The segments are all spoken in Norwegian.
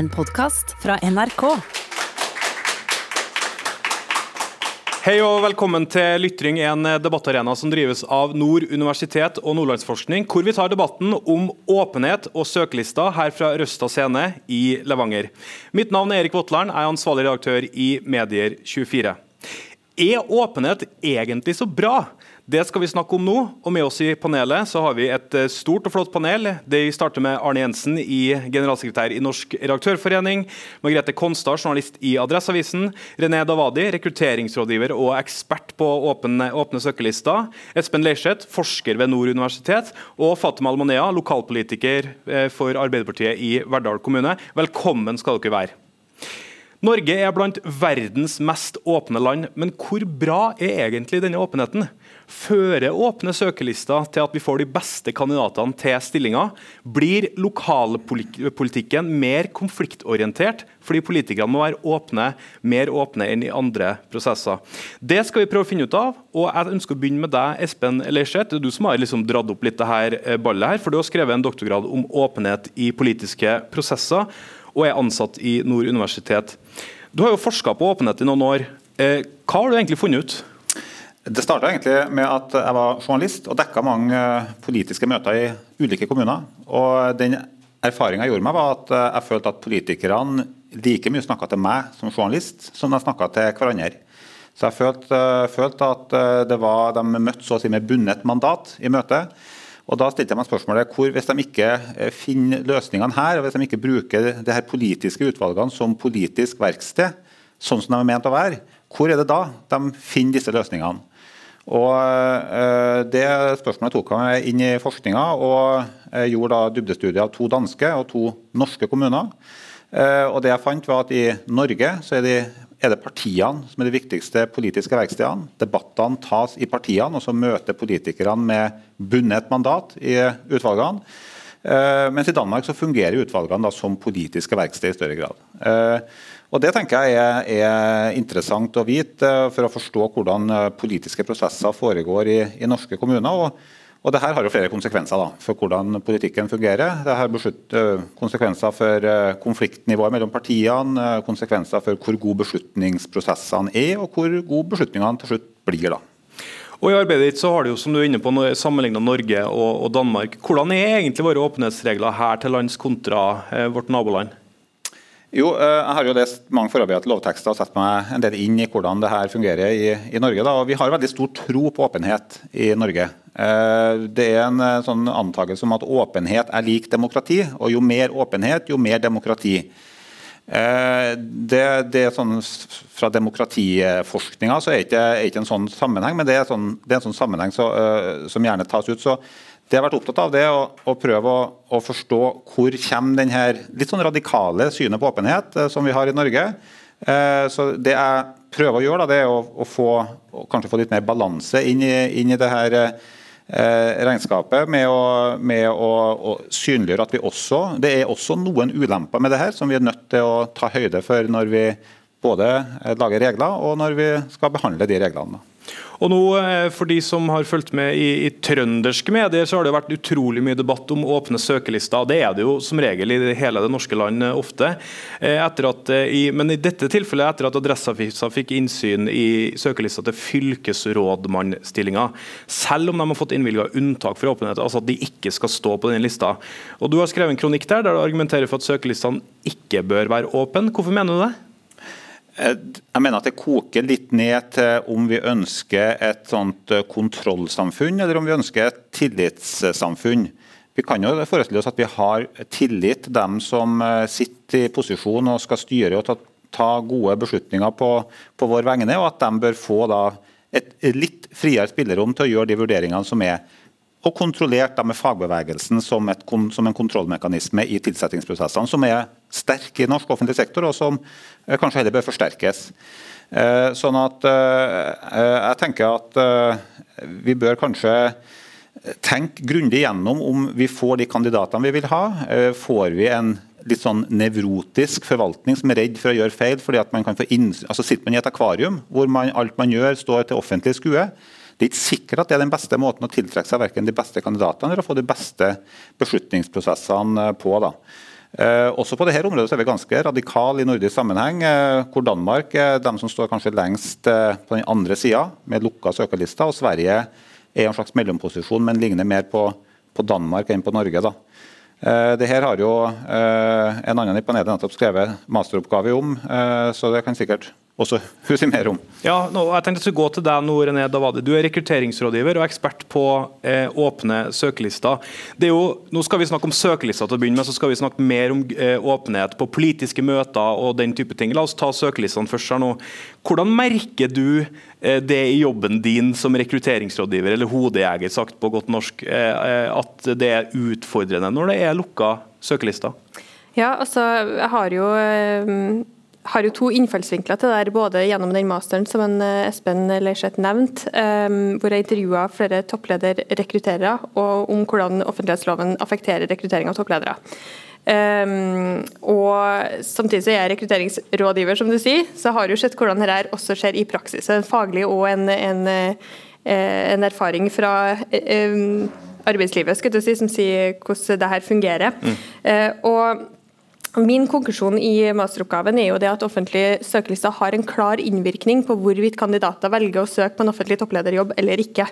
En podkast fra NRK. Hei og velkommen til Lytring, en debattarena som drives av Nord universitet og Nordlandsforskning, hvor vi tar debatten om åpenhet og søkelister her fra Røsta scene i Levanger. Mitt navn er Erik Votland, jeg er ansvarlig redaktør i Medier24. Er åpenhet egentlig så bra? Det skal vi snakke om nå. og Med oss i panelet så har vi et eh, stort og flott panel. Det starter med Arne Jensen, i generalsekretær i Norsk redaktørforening. Margrethe Konstad, journalist i Adresseavisen. René Davadi, rekrutteringsrådgiver og ekspert på åpne, åpne søkelister. Espen Leirseth, forsker ved Nord universitet. Og Fatima Almanea, lokalpolitiker eh, for Arbeiderpartiet i Verdal kommune. Velkommen skal dere være. Norge er blant verdens mest åpne land, men hvor bra er egentlig denne åpenheten? Fører åpne søkelister til at vi får de beste kandidatene til stillinger? Blir lokalpolitikken mer konfliktorientert fordi politikerne må være åpne, mer åpne enn i andre prosesser? Det skal vi prøve å finne ut av. og Jeg ønsker å begynne med deg, Espen Leirseth. Du som har liksom dratt opp litt det her eh, ballet her. for Du har skrevet en doktorgrad om åpenhet i politiske prosesser og er ansatt i Nord universitet. Du har jo forska på åpenhet i noen år. Eh, hva har du egentlig funnet ut? Det starta egentlig med at jeg var journalist og dekka mange eh, politiske møter i ulike kommuner. Og Den erfaringa jeg gjorde meg, var at eh, jeg følte at politikerne like mye snakka til meg som journalist som de snakka til hverandre. Så jeg følte, eh, følte at var, de møtte så å si med bundet mandat i møtet. Og Da stilte jeg meg spørsmålet hvor hvis de ikke finner løsningene her, og hvis de ikke bruker de her politiske utvalgene som politisk verksted, sånn som de er ment å være, hvor er det da de finner disse løsningene? Og eh, Det spørsmålet tok jeg inn i forskninga, og gjorde da dybdestudier av to danske og to norske kommuner. Eh, og det jeg fant var at I Norge så er, det, er det partiene som er de viktigste politiske verkstedene. Debattene tas i partiene, og så møter politikerne med bundet mandat i utvalgene. Eh, mens i Danmark så fungerer utvalgene da som politiske verksted i større grad. Og Det tenker jeg er, er, interessant å vite for å forstå hvordan eh, politiske prosesser foregår i, i norske kommuner. Og, og det her har jo flere konsekvenser da, for hvordan politikken fungerer. Det har eh, konsekvenser for eh, konfliktnivået mellom partiene, konsekvenser for hvor gode beslutningsprosessene er, og hvor gode beslutningene til slutt blir. da. Og I arbeidet ditt så har du jo, som du er inne på, sammenlignet Norge og, og, Danmark. Hvordan er egentlig våre åpenhetsregler her til lands kontra eh, vårt naboland? Jo, eh, Jeg har jo lest mange forarbeider lovtekster og sett meg en del inn i hvordan det her fungerer i, i Norge. Da. og Vi har veldig stor tro på åpenhet i Norge. Eh, det er en eh, sånn antakelse om at åpenhet er lik demokrati, og jo mer åpenhet, jo mer demokrati. Det, det er sånn, Fra demokratiforskninga så er det ikke, er ikke en sånn sammenheng, men det er, sånn, det er en sånn sammenheng så, som gjerne tas ut. så det jeg har vært opptatt av, det er å, å prøve å, å, forstå hvor kommer denne litt sånn radikale synet på åpenhet eh, som vi har i Norge. Eh, så Det jeg prøver å gjøre, da, det er å, å få, kanskje få litt mer balanse inn i, inn i det her eh, regnskapet med, å, med å, synliggjøre at vi også Det er også noen ulemper med det her som vi er nødt til å ta høyde for når vi både lager regler og når vi skal behandle de reglene. Og nå, eh, For de som har fulgt med i, i, trønderske medier, så har det vært utrolig mye debatt om åpne søkelister. Det er det jo som regel i hele det norske land eh, ofte. Eh, at, i, men i dette tilfellet etter at Adresseavisa fikk innsyn i søkelista til fylkesrådmannsstillinga, Selv om de har fått innvilga unntak for åpenhet, altså at de ikke skal stå på denne lista. Og Du har skrevet en kronikk der der du argumenterer for at søkelistene ikke bør være åpne. Hvorfor mener du det? Eh, jeg mener at det koker litt ned til om vi ønsker et sånt eh, kontrollsamfunn, eller om vi ønsker et tillitssamfunn. Vi kan jo forestille oss at vi har tillit til dem som eh, sitter i posisjon og skal styre og ta, ta gode beslutninger på, på, vår vegne, og at de bør få et litt friere spillerom til å gjøre de vurderingene som er og kontrollert med fagbevegelsen som, et, som, en kontrollmekanisme i tilsettingsprosessene, som er sterk i norsk offentlig sektor, og som eh, kanskje heller bør forsterkes. Eh, sånn at eh, Jeg tenker at vi bør kanskje tenke grundig gjennom om vi får de kandidatene vi vil ha. Får vi en litt sånn nevrotisk forvaltning som er redd for å gjøre feil fordi at man kan få inn, altså Sitter man i et akvarium hvor man, alt man gjør står til offentlig skue, det er ikke sikkert at det er den beste måten å tiltrekke seg verken de beste kandidatene eller å få de beste beslutningsprosessene på. da. Eh, også på dette området er vi ganske radikale i nordisk sammenheng, eh, hvor Danmark er de som står kanskje lengst eh, på den andre sida, med lukka søkerlister. Og Sverige er en slags mellomposisjon, men ligner mer på, på Danmark enn på Norge. da. Eh, det her har jo eh, en annen i panelet nettopp skrevet masteroppgave om, eh, så det kan sikkert også huske mer om. Ja, nå, jeg tenkte jeg skulle gå til deg nå, René Davadi. Du er rekrutteringsrådgiver og ekspert på eh, åpne søkelister. Er jo, nå skal vi snakke om søkelister til å begynne med, så skal vi snakke mer om eh, åpenhet på politiske møter og den type ting. La oss ta søkelistene først. her nå. Hvordan merker du eh, det i jobben din som rekrutteringsrådgiver, eller hodejeger sagt på godt norsk, eh, eh, at det er utfordrende når det er lukka søkelister? Ja, altså, jeg har jo har jo to innfallsvinkler til det både gjennom den masteren som en Espen Leirseth nevnte, hvor jeg intervjua flere topplederrekrutterere, og om hvordan offentlighetsloven affekterer rekruttering av toppledere. Um, og Samtidig så er jeg rekrutteringsrådgiver, som du sier, så har jo sett hvordan dette også skjer i praksis. En faglig og en, en, en erfaring fra um, arbeidslivet skal du si, som sier hvordan det her fungerer. Mm. Uh, og Min konklusjon i masteroppgaven er jo det at offentlige søkelister har en klar innvirkning på hvorvidt kandidater velger å søke på en offentlig topplederjobb eller ikke.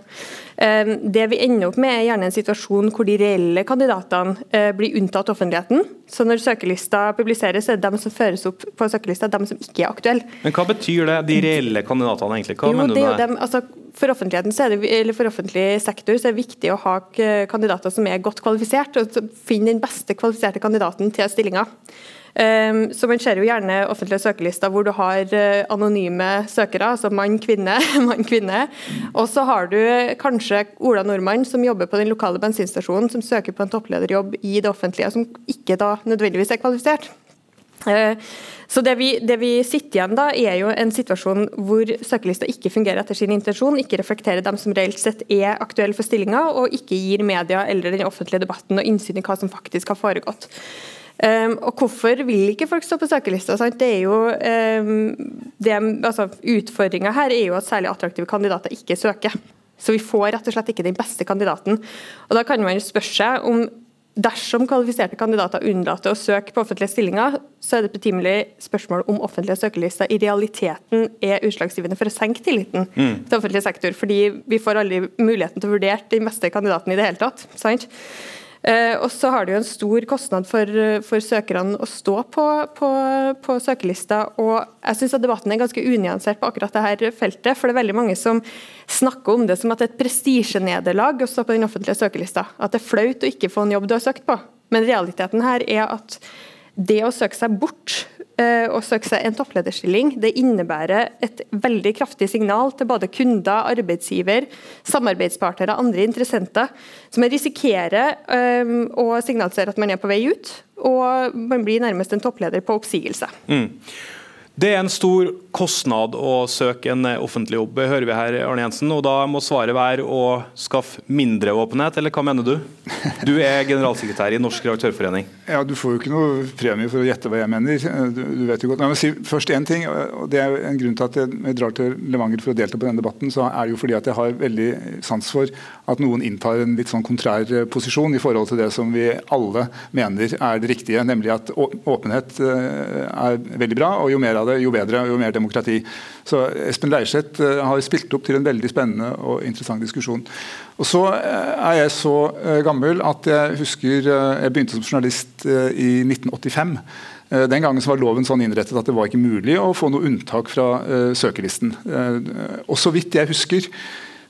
Ehm, det vi ender opp med er gjerne en situasjon hvor de reelle kandidatene eh, blir unntatt offentligheten. Så når søkelista publiseres, er det de som føres opp på søkelista, de som ikke er aktuelle. Men hva betyr det, de reelle kandidatene egentlig? Hva jo, mener du med det? For det, for offentlig sektor er det viktig å ha kandidater som er godt kvalifisert, og finne den beste kvalifiserte kandidaten til stillinga. Um, så Man ser jo gjerne offentlige søkerlister hvor du har uh, anonyme søkere, altså mann, kvinne, mann, kvinne. Og så har du kanskje Ola Nordmann som jobber på den lokale bensinstasjonen, som søker på en topplederjobb i det offentlige, som ikke da nødvendigvis er kvalifisert. Uh, så det vi, det vi, sitter igjen da, er jo en situasjon hvor søkerlista ikke fungerer etter sin intensjon, ikke reflekterer dem som reelt sett er aktuelle for stillinga, og ikke gir media eller den offentlige debatten og innsyn i hva som faktisk har foregått. Um, og Hvorfor vil ikke folk stå på søkerlista? Sant? Det er jo um, altså, Utfordringa her er jo at særlig attraktive kandidater ikke søker. Så vi får rett og slett ikke den beste kandidaten. Og Da kan man jo spørre seg om Dersom kvalifiserte kandidater unnlater å søke på offentlige stillinger, så er det et betimelig spørsmål om offentlige søkerlister i realiteten er utslagsgivende for å senke tilliten mm. til offentlig sektor. Fordi vi får aldri muligheten til å vurdere den beste kandidaten i det hele tatt. sant? Eh, og så har det jo en stor kostnad for, for søkerne å stå på, på, på søkerlista. Og jeg syns debatten er ganske unyansert på akkurat dette feltet. For det er veldig mange som snakker om det som at det er et prestisjenederlag å stå på den offentlige søkerlista. At det er flaut å ikke få en jobb du har søkt på. Men realiteten her er at det å søke seg bort å søke seg en topplederstilling, det innebærer et veldig kraftig signal til både kunder, arbeidsgiver, samarbeidspartnere og andre interessenter, som risikerer um, å signalisere at man er på vei ut, og man blir nærmest en toppleder på oppsigelse. Mm. Det er en stor kostnad å søke en offentlig jobb, hører vi her, Arne Jensen. og Da må svaret være å skaffe mindre åpenhet, eller hva mener du? Du er generalsekretær i Norsk redaktørforening. Ja, Du får jo ikke noe premie for å gjette hva jeg mener. Du, du vet jo godt. Men jeg må si først én ting. og det er en grunn til at jeg drar til Levanger for å delta på denne debatten. så er det jo fordi at jeg har veldig sans for at noen inntar en litt sånn kontrær posisjon i forhold til det som vi alle mener er det riktige, nemlig at åpenhet eh, er veldig bra. og jo mer av det, jo bedre og jo mer demokrati. Så Espen Leirseth eh, har spilt opp til en veldig spennende og interessant diskusjon. Og så eh, er jeg så eh, gammel at jeg husker jeg begynte som journalist i 1985. Den gangen var loven sånn innrettet at det var ikke mulig å få noe unntak fra søkerlisten. Og så vidt jeg husker,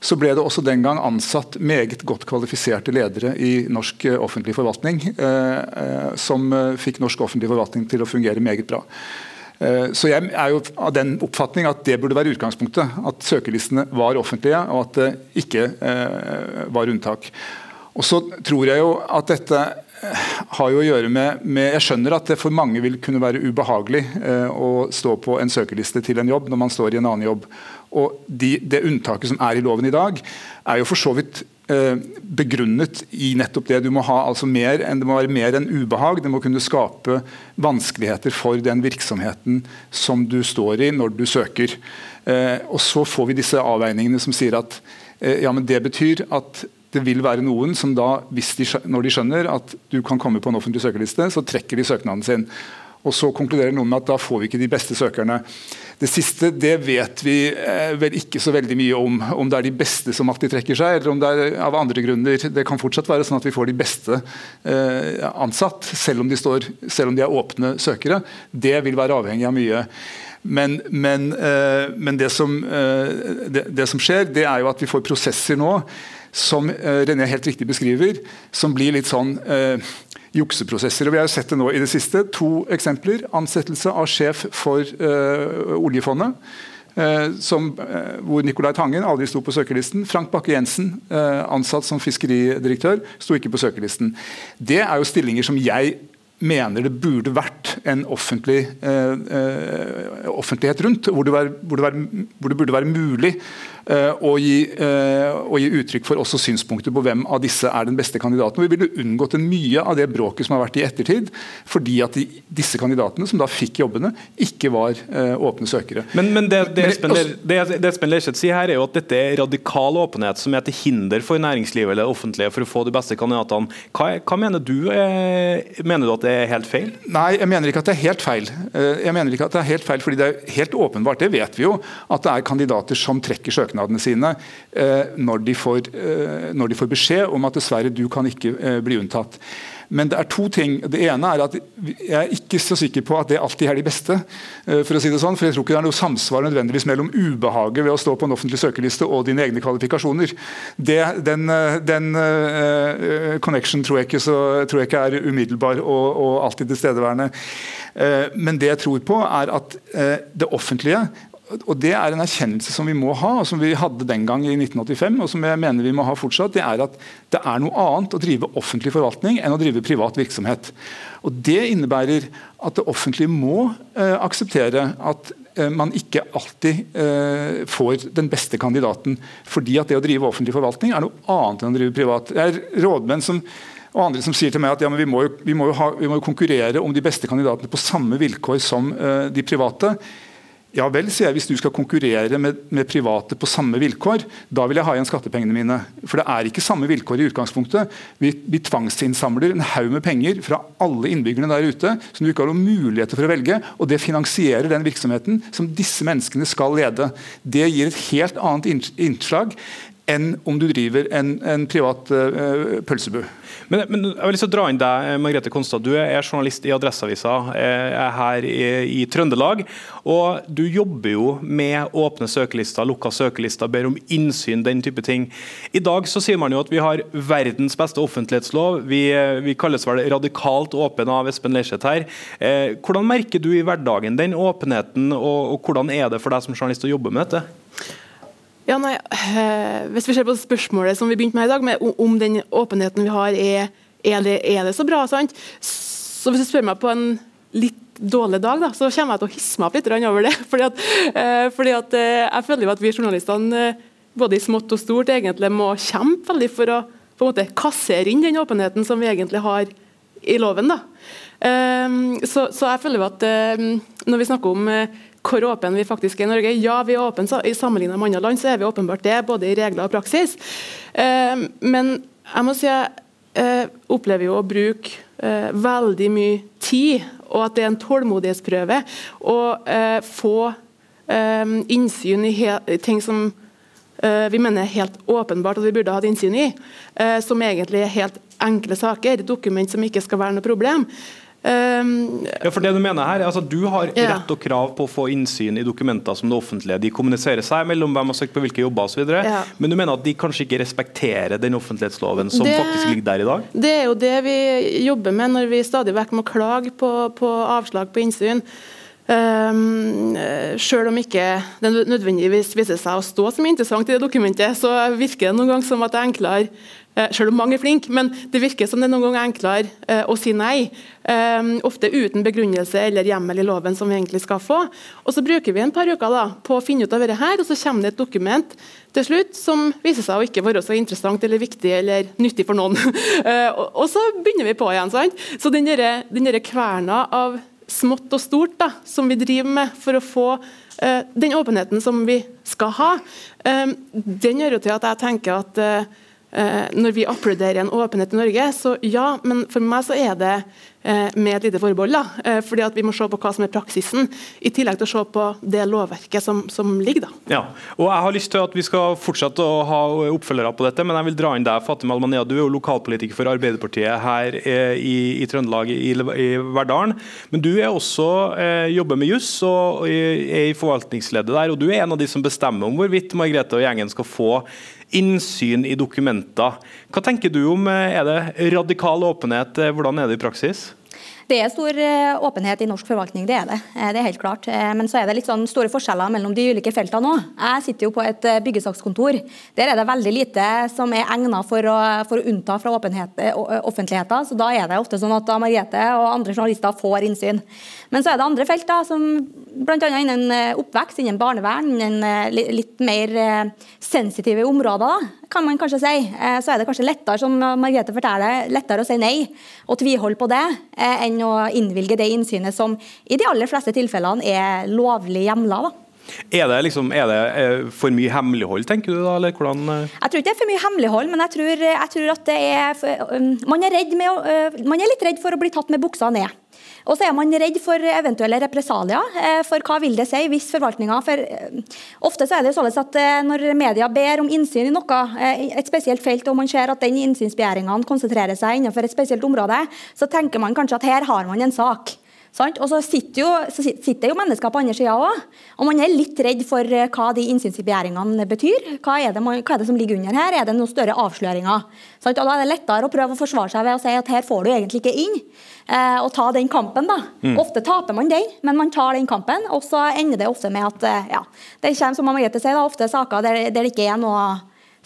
så ble det også den gang ansatt meget godt kvalifiserte ledere i norsk offentlig forvaltning, som fikk norsk offentlig forvaltning til å fungere meget bra. Eh, så Jeg er jo av den oppfatning at det burde være utgangspunktet. At søkerlistene var offentlige, og at det ikke eh, var unntak. Og så tror jeg jo at dette eh, har jo å gjøre med, med, Jeg skjønner at det for mange vil kunne være ubehagelig eh, å stå på en søkerliste til en jobb når man står i en annen jobb. Og de, Det unntaket som er i loven i dag, er jo for så vidt begrunnet i nettopp det. Du må ha altså mer enn, det må være mer enn ubehag. Det må kunne skape vanskeligheter for den virksomheten som du står i når du søker. Eh, og Så får vi disse avveiningene som sier at eh, ja, men det betyr at det vil være noen som da, de, når de skjønner at du kan komme på en offentlig søkerliste, så trekker de søknaden sin. Og så konkluderer noen med at da får vi ikke de beste søkerne. Det siste det vet vi eh, vel ikke så veldig mye om. Om det er de beste som alltid trekker seg, eller om det er av andre grunner. Det kan fortsatt være sånn at vi får de beste eh, ansatt, selv om, de står, selv om de er åpne søkere. Det vil være avhengig av mye. Men, men, eh, men det, som, det, det, som, skjer, det er jo at vi får prosesser nå som René helt riktig beskriver, som blir litt sånn jukseprosesser. og Vi har sett det nå i det siste. To eksempler. Ansettelse av sjef for uh, oljefondet. Uh, som, uh, hvor Nicolai Tangen aldri sto på søkerlisten. Frank Bakke-Jensen, ansatt som fiskeridirektør, sto ikke på søkerlisten. Det er jo stillinger som jeg mener det burde vært en offentlig, offentlighet rundt. Hvor det, var, hvor, det var, hvor det, burde være mulig og eh, gi, og eh, gi, uttrykk for også synspunkter på hvem av disse er den beste kandidaten. Vi ville unngått mye av det bråket som har vært i ettertid, fordi at de, disse kandidatene som da fikk jobbene, ikke var uh, åpne søkere. Men, men det, det, Espen, det, det Espen Lerseth sier her, er jo at dette er radikal åpenhet som er til hinder for næringslivet eller det offentlige for å få de beste kandidatene. Hva, hva mener du? Eh, mener du at det er helt feil? Nei, jeg mener ikke at det er helt feil. Jeg mener ikke at det er helt feil, fordi det er helt åpenbart, det vet vi jo, at det er kandidater som trekker søknader søknadene sine eh, når de, får, eh, når de får beskjed om at dessverre, du kan ikke eh, bli unntatt. Men det er to ting. Det ene er at Jeg er ikke så sikker på at det alltid er de beste. for å si det sånn, for Jeg tror ikke det er noe samsvar nødvendigvis mellom ubehaget ved å stå på en offentlig søkeliste og dine egne kvalifikasjoner. Det, den, den uh, connection tror jeg, ikke, så, tror jeg ikke er umiddelbar og, og alltid tilstedeværende. Uh, men det jeg tror på, er at uh, det offentlige og Det er en erkjennelse som vi må ha, og som vi hadde den gang i 1985, og som jeg mener vi må ha fortsatt. Det er at det er noe annet å drive offentlig forvaltning enn å drive privat virksomhet. Og Det innebærer at det offentlige må eh, akseptere at eh, man ikke alltid eh, får den beste kandidaten. Fordi at det å drive offentlig forvaltning er noe annet enn å drive privat. Det er rådmenn som og andre som sier til meg at ja, vi, må jo, vi, må ha, vi, må jo, konkurrere om de beste kandidatene på samme vilkår som uh, de private. Ja vel, sier jeg, hvis du skal konkurrere med, med, private på samme vilkår, da vil jeg ha igjen skattepengene mine. For det er ikke samme vilkår i utgangspunktet. Vi, vi tvangsinnsamler en haug med penger fra alle innbyggerne der ute som du ikke har noen muligheter for å velge, og det finansierer den virksomheten som disse menneskene skal lede. Det gir et helt annet innslag enn om du driver en, en privat uh, pølsebu. Men, men, jeg vil lyst å dra inn deg, eh, Margrethe Konstad. Du er journalist i Adresseavisa eh, er her i, i, Trøndelag. og Du jobber jo med åpne søkelister, lukka søkelister, ber om innsyn, den type ting. I dag så sier man jo at vi har verdens beste offentlighetslov. Vi, vi kalles vel radikalt åpne av Espen Leirseth her. Eh, hvordan merker du i hverdagen den åpenheten, og, og hvordan er det for deg som journalist å jobbe med dette? Ja, nei, øh, Hvis vi ser på spørsmålet som vi begynte med i dag, med om den åpenheten vi har, er, er, det, er det, så bra? sant? Så Hvis du spør meg på en litt dårlig dag, da, så kommer jeg til å hisse meg opp litt over det. fordi at, øh, fordi at øh, Jeg føler jo at vi journalistene, både i smått og stort, egentlig må kjempe veldig for å på en måte kassere inn den åpenheten som vi egentlig har i loven. da. Så, så, jeg føler jo at når vi snakker om hvor åpne vi faktisk er i Norge. Ja, vi er åpne i sammenlignet med andre land, så er vi åpenbart det, både i regler og praksis. Eh, men jeg må si jeg eh, opplever jo å bruke eh, veldig mye tid, og at det er en tålmodighetsprøve å få innsyn i ting som vi mener er helt åpenbart at vi burde hatt innsyn i, som egentlig er helt enkle saker, dokument som ikke skal være noe problem. Um, ja, for det Du mener her, altså du har ja. rett og krav på å få innsyn i dokumenter som det offentlige. De kommuniserer seg mellom hvem har søkt på hvilke jobber osv. Ja. Men du mener at de kanskje ikke respekterer den offentlighetsloven som det, faktisk ligger der i dag? Det er jo det vi jobber med når vi stadig vekk må klage på, på avslag på innsyn. Um, selv om ikke det nødvendigvis viser seg å stå som interessant i det dokumentet, så virker det noen gang som at det er enklere selv om mange er flinke, men det virker som det er noen ganger enklere eh, å si nei. Eh, ofte uten begrunnelse eller hjemmel i loven som vi egentlig skal få. Og Så bruker vi en par uker da, på å finne ut av dette, her, og så kommer det et dokument til slutt som viser seg å ikke være så interessant eller viktig eller nyttig for noen. og så begynner vi på igjen. sant? Så den der, kverna av smått og stort da, som vi driver med for å få den åpenheten som vi skal ha, den gjør jo til at jeg tenker at Eh, når vi applauderer en åpenhet i Norge, så ja, men for meg så er det eh, med et lite forbehold. da, eh, fordi at Vi må se på hva som er praksisen, i tillegg til å se på det lovverket som, som ligger. da. Ja, og Jeg har lyst til at vi skal fortsette å ha oppfølgere på dette, men jeg vil dra inn deg, Fatima Almania. Du er jo lokalpolitiker for Arbeiderpartiet her i, i Trøndelag, i, i Verdalen. Men du er også eh, jobber med juss og er i forvaltningsleddet der. og Du er en av de som bestemmer om hvorvidt Margrethe og gjengen skal få innsyn i dokumenter. Hva tenker du om eh, er det radikal åpenhet, eh, hvordan er det i praksis? Det er stor eh, åpenhet i norsk forvaltning, det er det. Det er helt klart. Men så er det litt sånn store forskjeller mellom de ulike feltene òg. Jeg sitter jo på et byggesakskontor. Der er det veldig lite som er egnet for å, for å unnta fra offentligheten. Så da er det ofte sånn at Margrethe og andre journalister får innsyn. Men så er det andre felt, da, som bl.a. innen eh, oppvekst, innen barnevern, innen eh, litt mer eh, sensitive områder, kan man kanskje si. Så er det kanskje lettere, som Margrethe forteller, lettere å si nei og tviholde på det, enn å innvilge det innsynet som i de aller fleste tilfellene er lovlig hjemla. da. Er det, liksom, er det, for mye hemmelighold, tenker du da? eller hvordan? Jeg tror ikke det er for mye hemmelighold, men jeg tror, jeg tror at det er man er, å, man er litt redd for å bli tatt med buksa ned. Og så er man redd for eventuelle represalier. Eh, for hva vil det si hvis forvaltninga for eh, Ofte så er det sånn at eh, når media ber om innsyn i noe, et spesielt felt, og man ser at den innsynsbegjæringa konsentrerer seg innenfor et spesielt område, så tenker man kanskje at her har man en sak. Sant? Og så sitter, jo, så sitter jo mennesker på andre sida òg, og man er litt redd for eh, hva de innsynsbegjæringene betyr. Hva er, det, hva er, det, som ligger under her? Er det noen større avsløringer? Sant? Og Da er det lettere å prøve å forsvare seg ved å si at her får du egentlig ikke inn. Eh, og ta den kampen, da. Mm. Ofte taper man den, men man tar den kampen, og så ender det ofte med at eh, ja, det kommer som Margrethe sier, da, ofte saker der, der det ikke er noe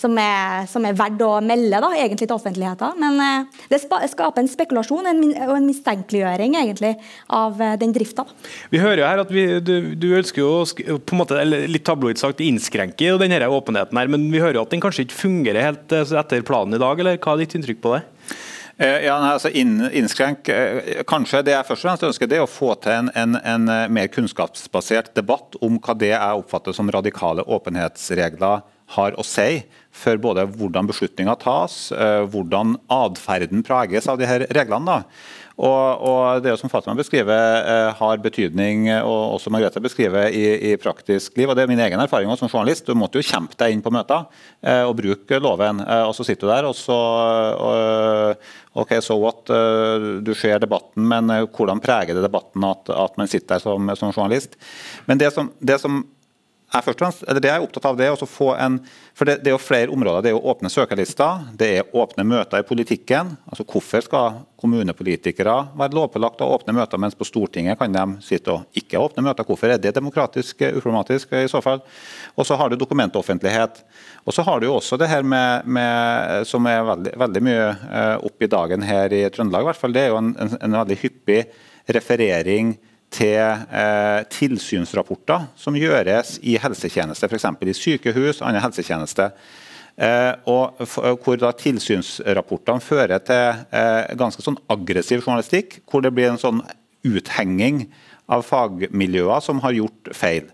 som er, som er verdt å melde da, egentlig til offentligheten. Men eh, det skaper en spekulasjon en, og en mistenkeliggjøring egentlig av eh, den drifta. Vi hører jo her at vi, du, du, ønsker jo på en måte, litt tabloid sagt innskrenke denne åpenheten, her, men vi hører jo at den kanskje ikke fungerer helt eh, etter planen i dag. eller Hva er ditt inntrykk på det? Ja, nei, altså innskrenk, kanskje Det jeg først og fremst ønsker, det er å få til en, en, en, mer kunnskapsbasert debatt om hva det jeg oppfatter som radikale åpenhetsregler har å si for både hvordan beslutninger tas, eh, hvordan atferden preges av de her reglene. da. Og, og, Det som Fatima beskriver, eh, har betydning, og også Margrethe beskriver, i, i, praktisk liv. og Det er min egen erfaring også, som journalist. Du måtte jo kjempe deg inn på møter eh, og bruke loven. Og Så sitter du der, og så og, ok, so what, Du ser debatten, men hvordan preger det debatten at, at man sitter der som, som journalist? Men det som, det som er først og fremst, eller det jeg er opptatt av, det er å få en for det, det, er jo flere områder. Det er jo åpne søkerlister, det er åpne møter i politikken. altså Hvorfor skal kommunepolitikere være lovpålagt å åpne møter, mens på Stortinget kan de sitte og ikke åpne møter? Hvorfor er det demokratisk eh, uproblematisk i så fall? Og så har du dokumentoffentlighet. Og så har du jo også det her med, med som er veldig, veldig mye uh, opp i dagen her i Trøndelag, i hvert fall. Det er jo en, en, en veldig hyppig referering til eh, tilsynsrapporter som gjøres i helsetjeneste, f.eks. i sykehus andre helsetjeneste. Eh, og hvor da Tilsynsrapportene fører til eh, ganske sånn aggressiv journalistikk, hvor det blir en sånn uthenging av fagmiljøer som har gjort feil.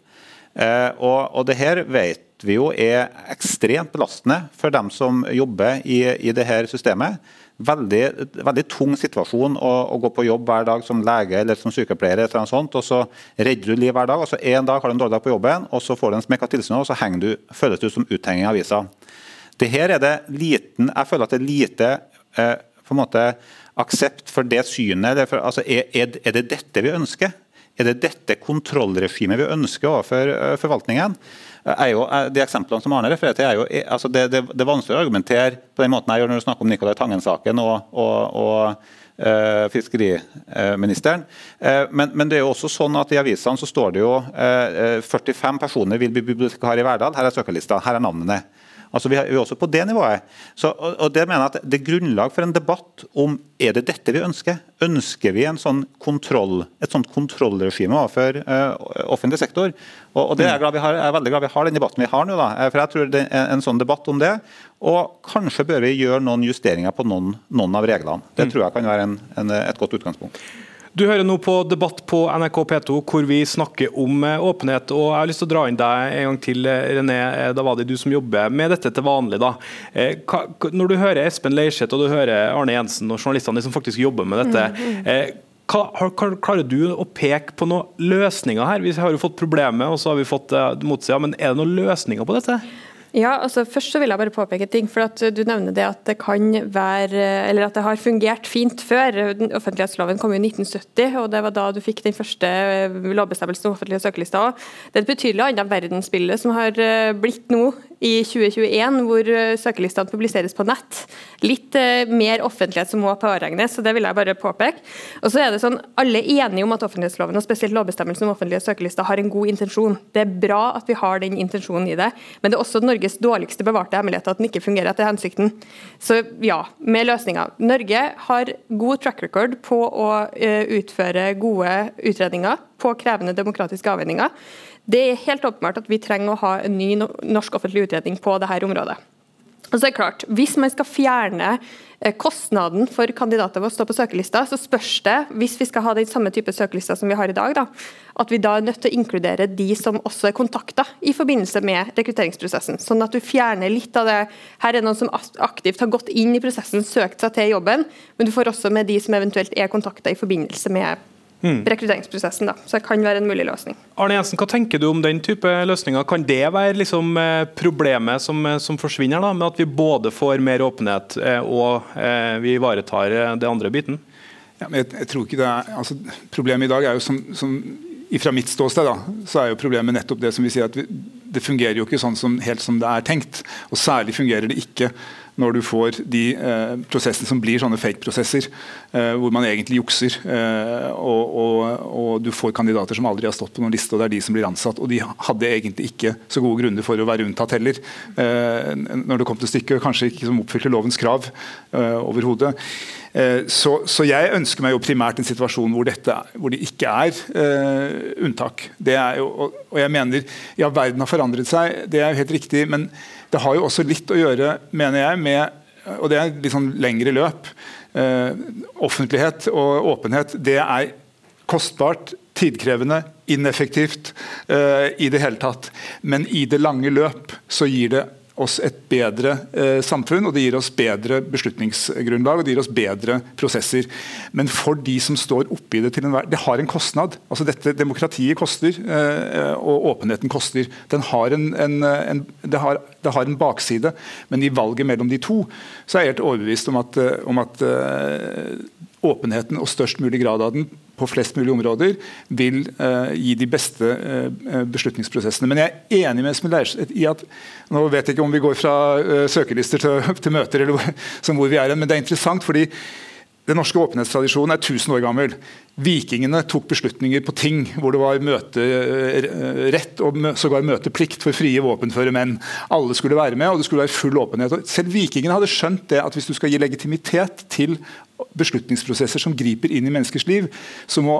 Eh, og, og det her vet vi jo er ekstremt belastende for dem som jobber i, i det her systemet veldig, veldig tung situasjon å, å, gå på jobb hver dag som lege eller som sykepleier. eller noe sånt, og Så redder du liv hver dag, og så en dag har du en dårlig dag på jobben, og så får du en smekk av tilsynet, og så du, føles du som uthenging i avisa. Det her er det liten, Jeg føler at det er lite eh, på en måte aksept for det synet. For, altså, er, er, det dette vi ønsker? Er det dette kontrollregimet vi ønsker overfor uh, forvaltningen? Er jo, de eksemplene som Arne refererer til, er jo altså det, det, det er vanskelig å argumentere på den måten jeg gjør når du snakker om Nicolai Tangen-saken og, og, og fiskeriministeren. Men, men, det er jo også sånn at i avisene så står det jo uh, 45 personer vil bli bibliotekar i Verdal. Her er søkerlista, her er navnene. Altså Vi er også på det nivået. Så, og, og det mener jeg at det er grunnlag for en debatt om er det dette vi ønsker. Ønsker vi en sånn kontroll, et sånt kontrollregime overfor uh, offentlig sektor? Og, og det er jeg, har, jeg, er veldig glad vi har den debatten vi har nå. da, for jeg tror det er En sånn debatt om det. Og kanskje bør vi gjøre noen justeringer på noen, noen av reglene. Det mm. tror jeg kan være en, en, et godt utgangspunkt. Du hører nå på debatt på NRK P2 hvor vi snakker om eh, åpenhet. og Jeg har lyst til å dra inn deg en gang til, eh, René eh, Davadi, du som jobber med dette til vanlig. da. Når du hører Espen Leirseth og du hører Arne Jensen og journalistene som faktisk jobber med dette, Hva, Klarer du å peke på noen løsninger her? Vi har jo fått problemet, og så har vi fått motsida. Men er det noen løsninger på dette? Ja, altså Først så vil jeg bare påpeke ting. for at Du nevner det at det kan være, eller at det har fungert fint før. Offentlighetsloven kom jo i 1970, og det var da du fikk den første lovbestemmelsen om offentlige søkelister. Det er et betydelig annet verdensbilde som har eh, blitt nå i 2021, hvor søkelistene publiseres på nett. Litt eh, mer offentlighet som må påregnes, så det vil jeg bare påpeke. Og så er det sånn, Alle er enige om at offentlighetsloven og spesielt lovbestemmelsen om offentlige søkelister, har en god intensjon. Det er bra at vi har den intensjonen i det, men det er også Norges dårligste bevarte hemmelighet at den ikke fungerer etter hensikten. Så ja, med løsninger. Norge har god track record på å uh, utføre gode utredninger på krevende demokratiske avveininger. Det er helt åpenbart at vi trenger å ha en ny norsk offentlig utredning på dette området. Og så er det klart, Hvis man skal fjerne eh, kostnaden for kandidater ved å stå på søkelista, så spørs det, hvis vi skal ha den samme type søkelista som vi har i dag, da, at vi da er nødt til å inkludere de som også er kontakta i forbindelse med rekrutteringsprosessen. Sånn at du fjerner litt av det Her er noen som aktivt har gått inn i prosessen, søkt seg til jobben, men du får også med de som eventuelt er kontakta i forbindelse med mm. rekrutteringsprosessen. Da. Så det kan være en mulig løsning. Arne Jensen, Hva tenker du om den type løsninger? Kan det være liksom eh, problemet som, eh, som, forsvinner, da, med at vi både får mer åpenhet eh, og vi ivaretar det andre biten? Ja, jeg, jeg, tror ikke det er, altså, Problemet i dag er jo som, som fra mitt ståsted da, så er jo problemet nettopp det som vi sier at vi, det fungerer jo ikke sånn som, helt som det er tenkt. Og særlig fungerer det ikke når du får de eh, prosessene som blir sånne fake-prosesser, hvor man egentlig jukser. Eh, og, og, og, du får kandidater som aldri har stått på noen liste, og det er de som blir ansatt. Og de hadde egentlig ikke så gode grunner for å være unntatt heller, eh, når det kom til stykket. Kanskje ikke som oppfylte lovens krav eh, overhodet. Eh, så, så, jeg ønsker meg jo primært en situasjon hvor, dette, hvor det ikke er unntak. Det er jo, og, og jeg mener, ja, verden har forandret seg, det er jo helt riktig. men det har jo også litt å gjøre, mener jeg, med og det er litt sånn lengre løp. Eh, offentlighet og åpenhet det er kostbart, tidkrevende, ineffektivt eh, i det hele tatt. Men i det lange løp så gir det oss et bedre eh, samfunn, og det gir oss bedre beslutningsgrunnlag og det gir oss bedre prosesser. Men for de som står oppi det til enhver Det har en kostnad. altså dette Demokratiet koster, eh, og åpenheten koster. Den har en, en, en, det, har, det, har, en bakside, men i valget mellom de to så er jeg helt overbevist om at, eh, om at uh, åpenheten og størst mulig grad av den på flest mulig områder vil uh, gi de beste uh, beslutningsprosessene. Men jeg er enig med Espen Leirseth i at nå vet jeg ikke om vi går fra uh, søkerlister til, til, møter, eller som hvor vi er, men det er interessant fordi den norske åpenhetstradisjonen er 1000 år gammel. Vikingene tok beslutninger på ting hvor det var møterett og sågar møteplikt for frie våpenføre menn. Alle skulle være med, og det skulle være full åpenhet. Selv vikingene hadde skjønt det at hvis du skal gi legitimitet til beslutningsprosesser som griper inn i menneskers liv, så må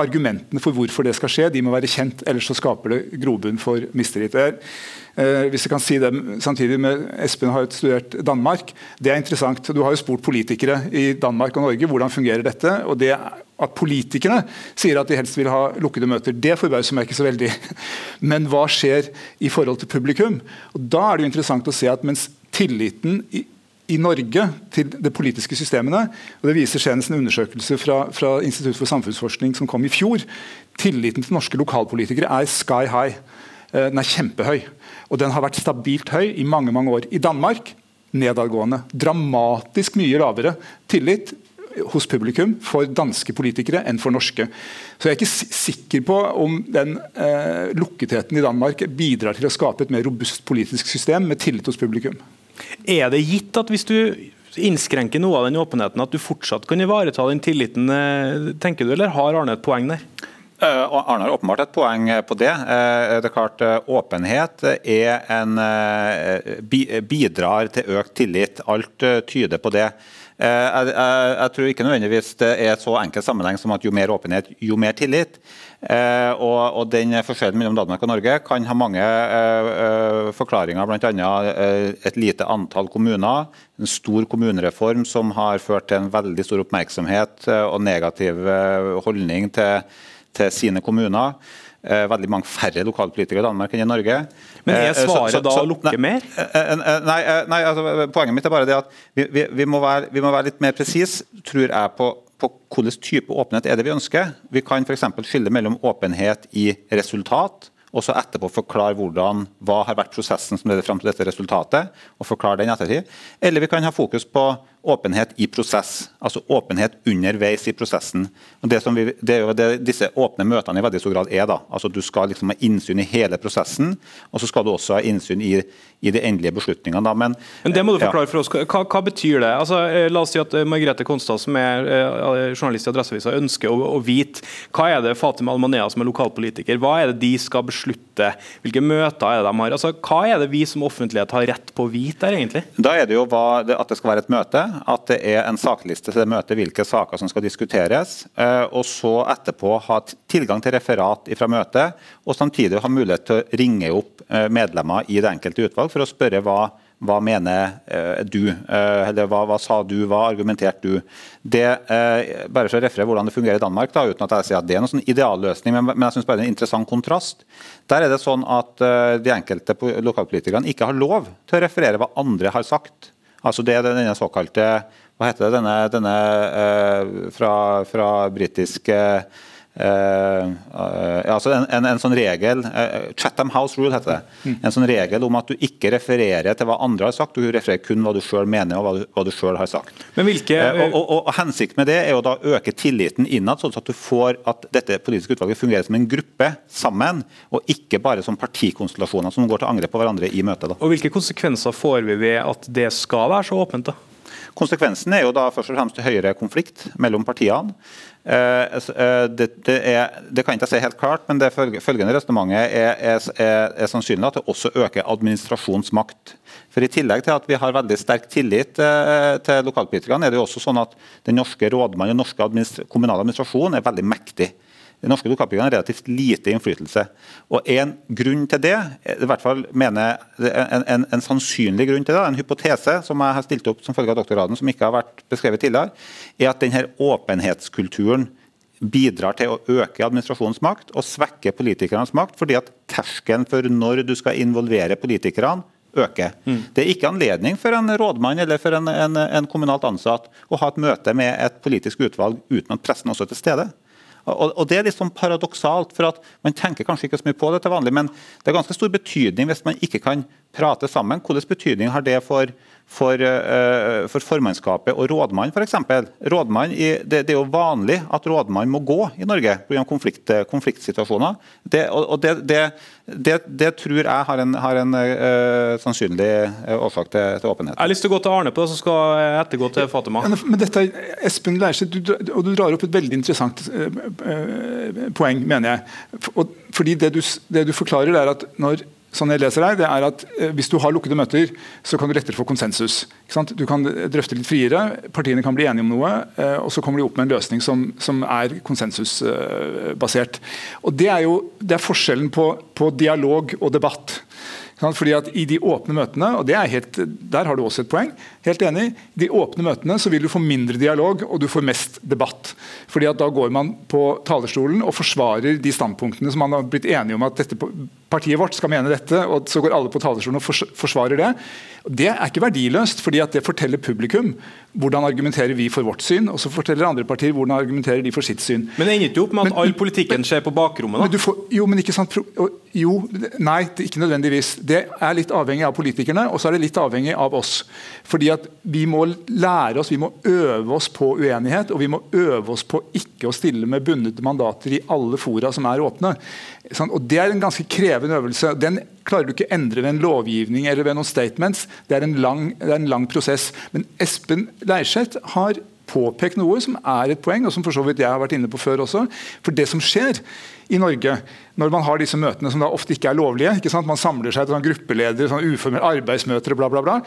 argumentene for hvorfor det skal skje, de må være kjent. Ellers så skaper det grobunn for mistillit. Eh, hvis jeg kan si det samtidig med Espen har studert Danmark. Det er interessant. Du har jo spurt politikere i Danmark og Norge hvordan fungerer dette. og det At politikerne sier at de helst vil ha lukkede møter, det forbauser meg ikke så veldig. Men hva skjer i forhold til publikum? Og Da er det jo interessant å se at mens tilliten i i Norge til de politiske systemene. og Det viser senest en undersøkelse fra, fra Institutt for samfunnsforskning som kom i fjor. Tilliten til norske lokalpolitikere er sky high. Eh, den er kjempehøy. Og den har vært stabilt høy i mange mange år. I Danmark nedadgående. Dramatisk mye lavere tillit hos publikum for danske politikere enn for norske. Så Jeg er ikke sikker på om den eh, lukketheten i Danmark bidrar til å skape et mer robust politisk system med tillit hos publikum. Er det gitt at hvis du innskrenker noe av den åpenheten, at du fortsatt kan ivareta den tilliten, eh, tenker du, eller har Arne et poeng der? Uh, Arne har åpenbart et poeng på det. Det er klart Åpenhet en, bidrar til økt tillit. Alt tyder på det. Jeg, jeg, jeg, tror ikke nødvendigvis det er så enkel sammenheng som at jo mer åpenhet, jo mer tillit. Eh, og, og, den Forskjellen mellom Danmark og Norge kan ha mange eh, eh forklaringer, bl.a. Eh, et lite antall kommuner, en stor kommunereform som har ført til en veldig stor oppmerksomhet eh, og negativ eh, holdning til, til sine kommuner. Veldig mange færre lokalpolitikere i Danmark enn i Norge. Men er svaret så, så, så, da å lukke nei, mer? Nei, nei altså, poenget mitt er bare det at vi, vi, vi, må, være, vi må være litt mer presis, tror jeg, på på hvilken type åpenhet er det vi ønsker. Vi kan f.eks. skille mellom åpenhet i resultat, og så etterpå forklare hvordan, hva har vært prosessen som leder fram til dette resultatet, og forklare den ettertid. Eller vi kan ha fokus på åpenhet i prosess, altså åpenhet underveis i prosessen. Og det, vi, det er jo det disse åpne møtene i veldig stor grad er. da. Altså Du skal liksom ha innsyn i hele prosessen, og så skal du også ha innsyn i, i de endelige beslutningene. da. Men, Men Det må du forklare ja. for oss. Hva, hva, betyr det? Altså, eh, La oss si at eh, Margrethe Konstad, som er journalist i Adresseavisa, ønsker å, å, vite hva er det Fatima Almanea, som er lokalpolitiker, hva er det de skal beslutte? Hvilke møter er det de har? Altså, Hva er det vi som offentlighet har rett på å vite der, egentlig? Da er det jo hva, at det skal være et møte at det er en sakliste til det møtet, hvilke saker som skal diskuteres. Eh, og så etterpå ha tilgang til referat fra møtet, og samtidig ha mulighet til å ringe opp eh, medlemmer i det enkelte utvalg for å spørre hva, hva mener eh, du, eller hva, hva, sa du, hva argumenterte du? Det, bare for å referere hvordan det fungerer i Danmark, da, uten at jeg sier at det er noen sånn idealløsning, men jeg synes bare det er en interessant kontrast. Der er det sånn at de enkelte lokalpolitikerne ikke har lov til å referere hva andre har sagt. Altså Det er denne såkalte Hva heter det? Denne, denne uh, fra, fra britisk Uh, uh, altså en, en, en, sånn regel, uh, Chatham House Rule heter det. Mm. En sånn regel om at du ikke refererer til hva andre har sagt, du refererer kun hva du sjøl mener og hva du, hva du selv har sagt. Men hvilke... Og, og, og, Hensikten med det er å da øke tilliten innad, sånn at du får at dette politiske utvalget fungerer som en gruppe sammen, og ikke bare som partikonstellasjoner som går til angrep på hverandre i møtet. Og Hvilke konsekvenser får vi ved at det skal være så åpent? da? Konsekvensen er jo da først og fremst høyere konflikt mellom partiene. Eh, eh, det, det, er, det, kan ikke jeg si helt klart, men det følgende resonnementet er, er, er, sannsynlig at det også øker administrasjonsmakt. For I tillegg til at vi har veldig sterk tillit eh, til lokalpolitikerne, er det jo også sånn at den norske rådmannen og den norske administ kommunale administrasjonen er veldig mektig. Den norske lokalpolitikerne har relativt lite innflytelse. Og En grunn til det, i hvert fall mener en, en, en, sannsynlig grunn til det, en hypotese som jeg har stilt opp som følge av doktorgraden, som ikke har vært beskrevet tidligere, er at denne åpenhetskulturen bidrar til å øke administrasjonens makt og svekke politikernes makt, fordi at terskelen for når du skal involvere politikerne, øker. Mm. Det er ikke anledning for en rådmann eller for en, en, en kommunalt ansatt å ha et møte med et politisk utvalg uten at pressen også er til stede. Og, og Det er litt sånn paradoksalt, for at man tenker kanskje ikke så mye på det til vanlig, men det er ganske stor betydning hvis man ikke kan prate sammen. Hvilken betydning har det for for, uh, for formannskapet og rådmann f.eks. Rådmann det, det, er jo vanlig at rådmann må gå i Norge pga. Konflikt, konfliktsituasjoner. Det, og, det, det, tror jeg har en, har en uh, sannsynlig årsak til, til, åpenhet. Jeg har lyst til å gå til Arne på det, så skal jeg ettergå til Fatima. Men, men dette, Espen Leirstedt, du, og du drar opp et veldig interessant uh, poeng, mener jeg. Fordi det du, det du forklarer, er at når sånn jeg leser her, det er at eh, Hvis du har lukkede møter, så kan du lettere få konsensus. Du kan drøfte litt friere, partiene kan bli enige om noe, eh, og så kommer de opp med en løsning som, som er konsensusbasert. Og Det er jo det er forskjellen på, på dialog og debatt. Fordi at I de åpne møtene, og det er helt, der har du også et poeng, helt enig, i de åpne møtene så vil du få mindre dialog og du får mest debatt. Fordi at Da går man på talerstolen og forsvarer de standpunktene som man har blitt enige om at dette partiet vårt skal mene dette, og så går alle på talerstolen og forsvarer det. Det er ikke verdiløst, fordi at det forteller publikum hvordan argumenterer vi for vårt syn, og så forteller andre partier hvordan argumenterer de for sitt syn. Men det ender ikke opp med at men, all politikken skjer på bakrommet? da? Men får, jo, men ikke sant, jo, nei, ikke nødvendigvis. Det er litt avhengig av politikerne, og så er det litt avhengig av oss. Fordi at Vi må lære oss, vi må øve oss på uenighet, og vi må øve oss på ikke å stille med bundne mandater i alle fora som er åpne. Og Det er en ganske krevende øvelse. Den klarer du ikke endre ved en lovgivning eller ved noen statements. Det er en lang, er en lang prosess. Men Espen Leirseth har påpekt noe som er et poeng, og som for så vidt jeg har vært inne på før også. For det som skjer i Norge når man har disse møtene som da ofte ikke er lovlige, ikke sant? man samler seg til sånn gruppeledere, sånn uformelle arbeidsmøter bla, bla, bla.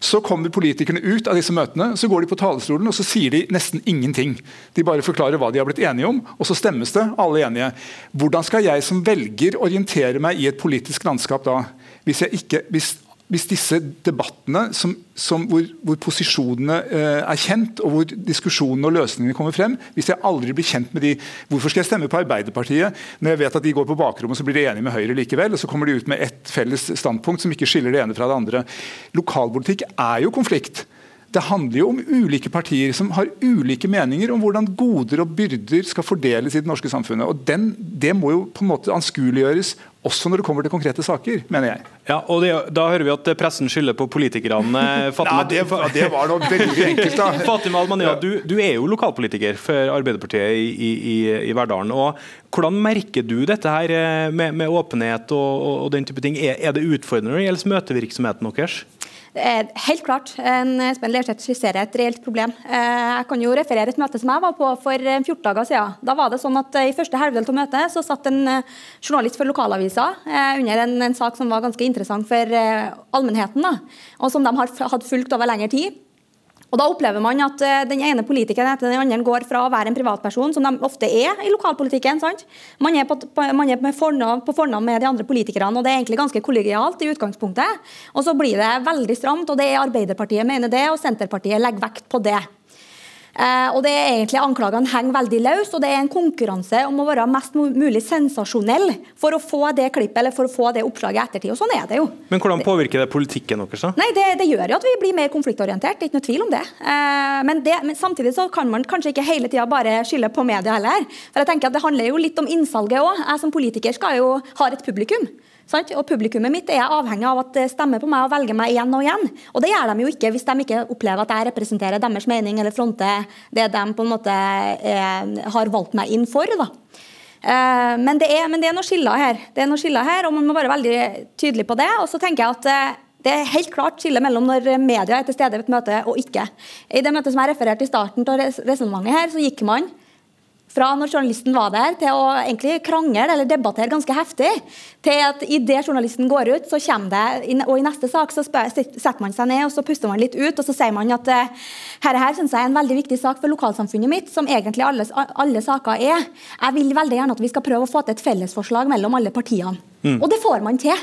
Så kommer politikerne ut av disse møtene, så går de på talerstolen og så sier de nesten ingenting. De bare forklarer hva de har blitt enige om, og så stemmes det, alle enige. Hvordan skal jeg som velger orientere meg i et politisk landskap da? Hvis, ikke, hvis hvis disse debattene som, som hvor, hvor, posisjonene eh, er kjent, og hvor diskusjonene og løsningene kommer frem, hvis jeg aldri blir kjent med de Hvorfor skal jeg stemme på Arbeiderpartiet når jeg vet at de går på bakrommet og så blir de enige med Høyre likevel, og så kommer de ut med ett felles standpunkt som ikke skiller det ene fra det andre. Lokalpolitikk er jo konflikt. Det handler jo om ulike partier som har ulike meninger om hvordan goder og byrder skal fordeles i det norske samfunnet. Og den, Det må jo på en måte anskueliggjøres også når det kommer til konkrete saker, mener jeg. Ja, og det, Da hører vi at pressen skylder på politikerne. Fatima, Nei, det, det, var noe veldig enkelt, da. Fatima Almania, du, du, er jo lokalpolitiker for Arbeiderpartiet i, i, i, Verdalen. og Hvordan merker du dette her eh, med, med åpenhet og, og, og, den type ting? Er, er det utfordrende når det gjelder møtevirksomheten deres? Helt klart. Espen Lerseth skisserer et reelt problem. Eh, jeg kan jo referere et møte som jeg var på for 14 eh, dager siden. Da var det sånn at eh, I første halvdel av møtet så satt en journalist for lokalavisa under en, en, sak som var ganske interessant for allmennheten, og som de hatt fulgt over lengre tid. Og Da opplever man at eh, den ene politikeren etter den andre går fra å være en privatperson, som de ofte er i lokalpolitikken. sant? Man er, på, man er fornavn, på med de andre politikerne, og det er egentlig ganske kollegialt i utgangspunktet. Og så blir det veldig stramt, og det er Arbeiderpartiet mener det, og Senterpartiet legger vekt på det. Eh, og det er egentlig Anklagene henger veldig løst, og det er en konkurranse om å være mest mulig sensasjonell for å få det klippet eller for å få det oppslaget i ettertid. og sånn er det jo. Men Hvordan påvirker det politikken deres? da? Nei, det, det, gjør jo at vi blir mer konfliktorientert, det er ikke noe tvil om det. Eh, men, det, men samtidig så kan man kanskje ikke hele tida bare skylde på media heller. For jeg tenker at Det handler jo litt om innsalget òg. Jeg som politiker skal jo ha et publikum. Sant? Og Publikummet mitt er avhengig av at det stemmer på meg og velger meg igjen og igjen. Og Det gjør de jo ikke hvis de ikke opplever at jeg representerer deres mening eller fronter det de på en måte eh, har valgt meg inn for. da. Eh, men, det er, men, det er, noe skiller her, Det er noe skiller her, og man må være veldig tydelig på det. Og så tenker jeg at eh, det er helt klart skille mellom når media er til stede ved et møte og ikke. I det møtet som jeg refererte i starten av resonnementet her, så gikk man fra når journalisten var der, til å egentlig krangle eller debattere ganske heftig, til at idet journalisten går ut, så kommer det, og i neste sak så setter man seg ned og så puster man litt ut, og så sier man at uh, her, her synes jeg er en veldig viktig sak for lokalsamfunnet mitt, som egentlig alle, alle saker er. Jeg vil veldig gjerne at vi skal prøve å få til et fellesforslag mellom alle partiene. Mm. Og det får man til.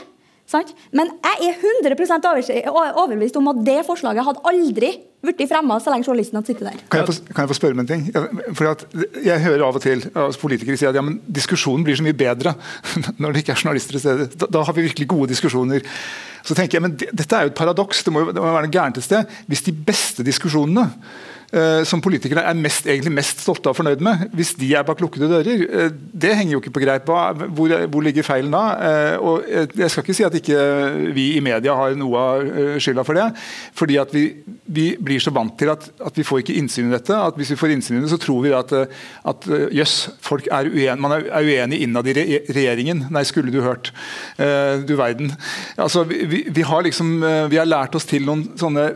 Sant? Men jeg er 100% overbevist om at det forslaget hadde aldri blitt fremma så lenge journalisten hadde sittet der. Kan jeg, få, kan jeg få spørre om en ting? For jeg hører av og til altså politikere si at ja, men diskusjonen blir så mye bedre når det ikke er journalister i stedet. Da, da, har vi virkelig gode diskusjoner. Så tenker jeg, men det, Dette er jo et paradoks. Det må, det må være noe gærent et sted. Hvis de beste diskusjonene Eh, som politikerne er mest, egentlig mest stolte av og fornøyd med, hvis de er bak lukkede dører. Eh, det henger jo ikke på greip. Hvor, hvor ligger feilen da? Eh, og jeg skal ikke si at ikke vi i media har noe av skylda for det. fordi at vi, vi blir så vant til at, at, vi får ikke innsyn i dette. at Hvis vi får innsyn i det, så tror vi at, at jøss, folk er uenige, man er uenig innad i regjeringen. Nei, skulle du hørt. Du verden. Altså, vi, vi, har liksom, vi har lært oss til noen sånne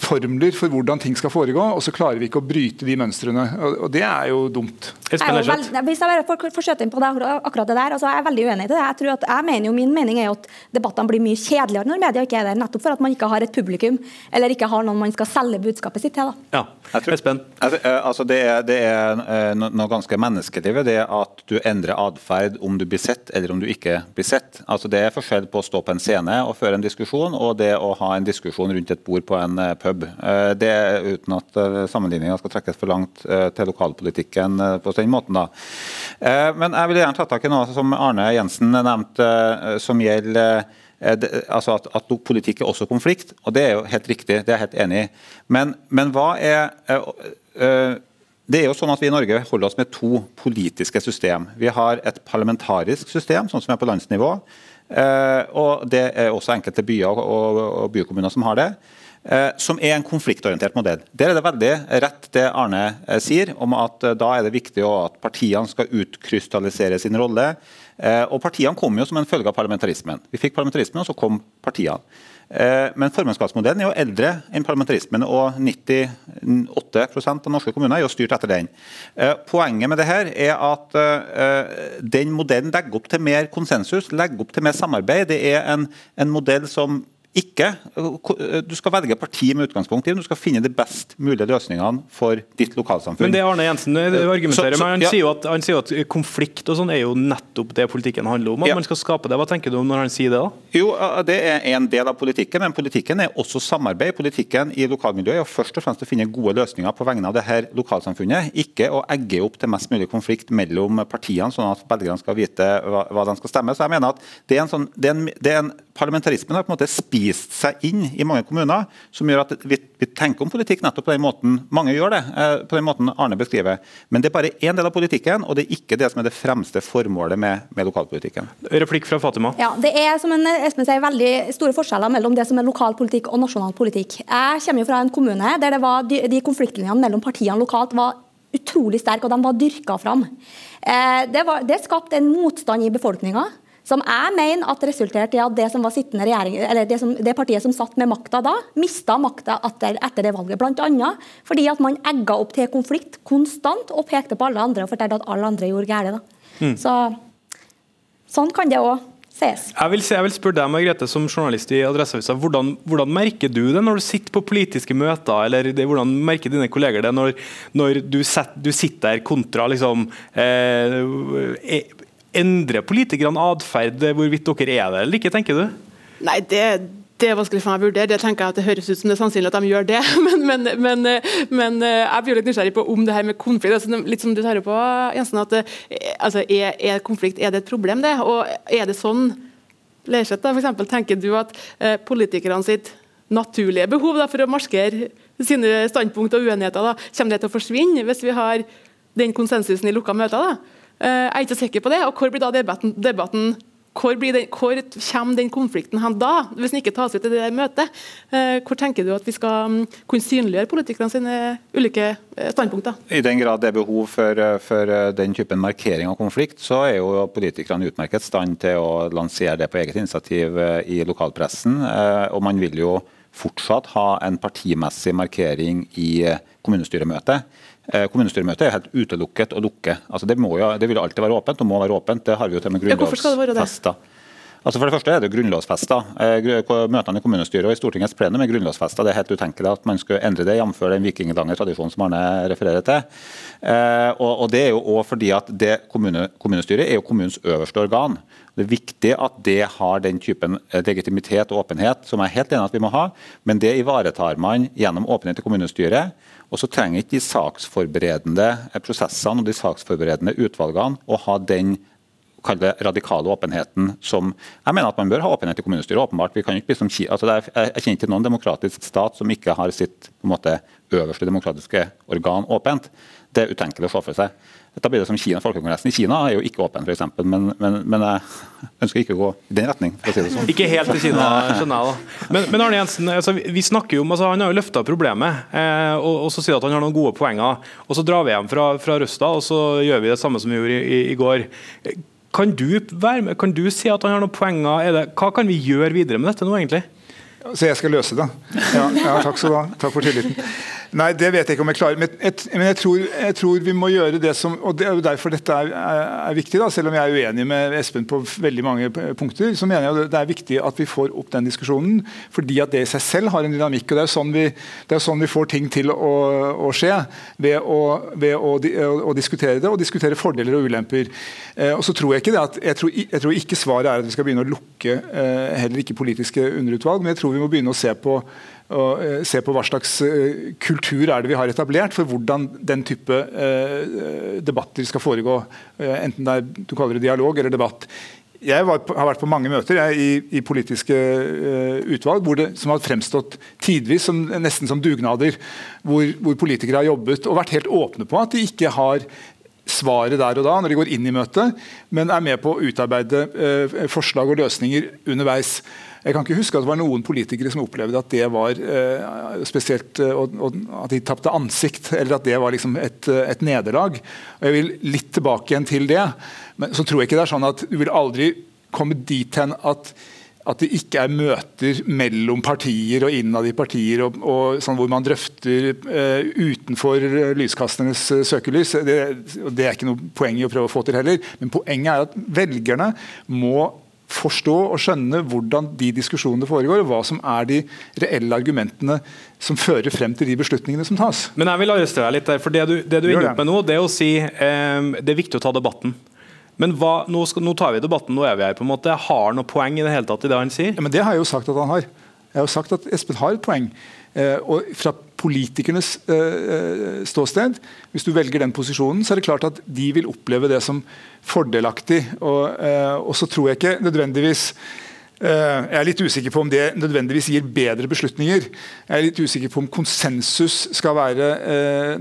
formler for hvordan ting skal foregå og så klarer vi ikke å bryte de mønstrene. Og, og det er jo dumt. Jeg er jo veld, hvis jeg bare får skjøte inn på det, akkurat det der, altså jeg er veldig uenig i det. Jeg tror at jeg mener jo, Min mening er jo at debattene blir mye kjedeligere når media ikke er der, nettopp for at man ikke har et publikum eller ikke har noen man skal selge budskapet sitt til. Da. Ja, jeg tror, Espen? Altså, det, er, det er eh, noe ganske menneskelig ved det at du endrer atferd om du blir sett eller om du ikke blir sett. Altså, det er forskjell på å stå på en scene og føre en diskusjon, og det å ha en diskusjon rundt et bord på en eh, pub. Eh, det er uten at sammenligninga skal trekkes for langt eh, til lokalpolitikken eh, på den måten. da. Eh, men jeg vil gjerne ta tak i noe som Arne Jensen nevnte, som gjelder altså at, at, politikk er også konflikt, og det er jo helt riktig, det er jeg helt enig i. Men, men hva er det er jo sånn at Vi i Norge holder oss med to politiske system. Vi har et parlamentarisk system, sånn som er på landsnivå. og Det er også enkelte byer og bykommuner som har det. Eh, som er en konfliktorientert modell. Der er det veldig rett det Arne eh, sier, om at eh, da er det viktig at partiene skal utkrystallisere sin rolle. Og Partiene kom jo som en følge av parlamentarismen. Vi fikk parlamentarismen, og så kom partiene. Men formannskapsmodellen er jo eldre enn parlamentarismen, og 98% av norske kommuner er jo styrt etter den. Poenget med det her er at den modellen legger opp til mer konsensus, legger opp til mer samarbeid. Det er en, en modell som ikke, Du skal velge parti med utgangspunkt i Du skal finne de best mulige løsningene for ditt lokalsamfunn. Men det Arne Jensen argumenterer med, han, sier jo at, han sier at konflikt og sånn er jo nettopp det politikken handler om. At ja. man skal skape det. Hva tenker du om når han sier det? da? Jo, Det er en del av politikken, men politikken er også samarbeid. Politikken i lokalmiljøet er først og fremst å finne gode løsninger på vegne av det her lokalsamfunnet. Ikke å egge opp til mest mulig konflikt mellom partiene, sånn at velgerne skal vite hva, hva de skal stemme. Så jeg mener at det er en, sånn, det er en, det er en Parlamentarismen har på en måte spist seg inn i mange kommuner, som gjør at vi, vi, tenker om politikk nettopp på den måten mange gjør det. Eh, på den måten Arne beskriver. Men det er bare én del av politikken, og det er ikke det som er det fremste formålet med, med lokalpolitikken. Replikk fra Fatima. Ja, Det er som en, Espen sier, veldig store forskjeller mellom det som er lokalpolitikk og nasjonal politikk. Jeg kommer jo fra en kommune der det var de, de konfliktlinjene mellom partiene lokalt var utrolig sterke, og de var dyrka fram. Eh, det, var, det skapte en motstand i befolkninga som jeg mener at resulterte i at det som var sittende regjering, eller det, som, det partiet som satt med makta da, mista makta etter, etter, det valget. Bl.a. fordi at man egga opp til konflikt konstant og pekte på alle andre og fortalte at alle andre gjorde galt. Mm. Så, sånn kan det òg ses. Jeg vil, jeg vil, spørre deg, Margrethe, som journalist i Adresseavisa, hvordan, hvordan, merker du det når du sitter på politiske møter, eller det, hvordan merker dine kolleger det når, når du, set, du, sitter der kontra liksom, eh, Endrer politikerne atferd hvorvidt dere er der eller ikke, tenker du? Nei, det, det er vanskelig for meg å vurdere. Det tenker jeg at det høres ut som det er sannsynlig at de gjør det. Men, men, men, men eh, jeg blir litt nysgjerrig på om det her med konflikt altså, Litt som du tar på, Jensen, at eh, altså, er, er, konflikt er det et problem, det? Og er det sånn Leirseth, f.eks., tenker du at eh, politikerne sitt naturlige behov da, for å markere sine standpunkt og uenigheter, da, kommer det til å forsvinne hvis vi har den konsensusen i lukka møter? da? Eh, jeg er ikke sikker på det. og Hvor blir da debatten, debatten hvor, den, hvor, kommer den konflikten hen da, hvis den ikke tas ut i det møtet? Eh, hvor tenker du at vi skal mm, kunne synliggjøre politikerne sine ulike eh, standpunkter? I den grad det er behov for, for, den typen markering av konflikt, så er jo politikerne utmerket stand til å lansere det på eget initiativ i lokalpressen. Og man vil jo fortsatt ha en partimessig markering i kommunestyremøtet. Eh, kommunestyremøtet er helt utelukket å lukke. Altså det, jo, det, vil alltid være åpent og må være åpent. Det har vi jo til med grunnlovfesta. Altså for det første er det grunnlovfesta. Eh, møtene i kommunestyret og i Stortingets plenum er grunnlovfesta. Det er helt utenkelig at man skulle endre det, jf. den vikinglange tradisjonen som Arne refererer til. Eh, og Det er jo også fordi at det kommune, kommunestyret er jo kommunens øverste organ. Det er viktig at det har den typen legitimitet og åpenhet, som jeg er helt enig at vi må ha. Men det ivaretar man gjennom åpenhet i kommunestyret. Og så trenger ikke de saksforberedende prosessene og de saksforberedende utvalgene å ha den radikale åpenheten som Jeg mener at man bør ha åpenhet i kommunestyret. åpenbart. Vi kan ikke bli som, altså er, Jeg kjenner ikke noen demokratisk stat som ikke har sitt på en måte, øverste demokratiske organ åpent. Det er utenkelig å se for seg. Da blir det som Kina, Folkekongressen i Kina er jo ikke åpen, f.eks. Men, men, men jeg ønsker ikke å gå i den retning. for å si det sånn. Ikke helt til Kina, skjønner jeg. da. Men, men Arne Jensen, altså, vi snakker jo om, altså, Han har jo løfta problemet, eh, og, og, så sier at han har noen gode poenger. og Så drar vi hjem fra, fra Røsta og så gjør vi det samme som vi gjorde i, i, i går. Kan du, være med, kan du si at han har noen poenger? Det, hva kan vi gjøre videre med dette nå, egentlig? Så jeg skal løse det? Ja, ja takk skal du ha. Takk for tilliten. Nei, det vet jeg ikke om jeg klarer. Men, jeg, men jeg, tror, jeg, tror, vi må gjøre det som og Det er jo derfor dette er, er, er, viktig. da, Selv om jeg er uenig med Espen på veldig mange punkter, så mener jeg det er viktig at vi får opp den diskusjonen. Fordi at det i seg selv har en dynamikk. og Det er sånn vi, sånn vi får ting til å, å skje. Ved, å, ved å, å, diskutere det, og diskutere fordeler og ulemper. Eh, og så tror Jeg ikke det at, jeg tror, jeg tror, ikke svaret er at vi skal begynne å lukke eh, heller ikke politiske underutvalg, men jeg tror vi må begynne å se på og eh, se på hva slags eh, kultur er det vi har etablert for hvordan den type eh, debatter skal foregå. Enten det er du kaller det dialog eller debatt. Jeg var, har vært på mange møter jeg, i, i, politiske uh, utvalg det, som har fremstått tidvis som, nesten som dugnader. Hvor, hvor, politikere har jobbet og vært helt åpne på at de ikke har svaret der og da når de går inn i møtet, men er med på å utarbeide uh, forslag og løsninger underveis. Jeg kan ikke huske at det var noen politikere som opplevde at det var eh, spesielt uh, og, og, at de tapte ansikt, eller at det var liksom et, et nederlag. Og Jeg vil litt tilbake igjen til det. Men så tror jeg ikke det er sånn at du vil aldri komme dit hen at at det ikke er møter mellom partier og innad i partier og, og sånn hvor man drøfter uh, utenfor lyskasternes uh, søkelys. Det, det, er ikke noe poeng i å prøve å få til heller. Men poenget er at velgerne må forstå og skjønne hvordan de diskusjonene foregår, og hva som er de reelle argumentene som fører frem til de beslutningene som tas. Men jeg vil arrestere deg litt der, for det du, det du er inne opp med nå, det er å si eh, det er viktig å ta debatten. Men hva, nå, skal, nå, tar vi debatten, nå er vi her. på en måte. Har han noe poeng i det hele tatt i det han sier? Ja, men Det har jeg jo sagt at han har. Jeg har jo sagt at Espen har et poeng. Eh, og fra politikernes eh, ståsted, hvis du velger den posisjonen, så er det klart at de vil oppleve det som fordelaktig. Og, eh, og så tror jeg ikke nødvendigvis jeg er litt usikker på om det nødvendigvis gir bedre beslutninger. Jeg er litt usikker på om konsensus skal være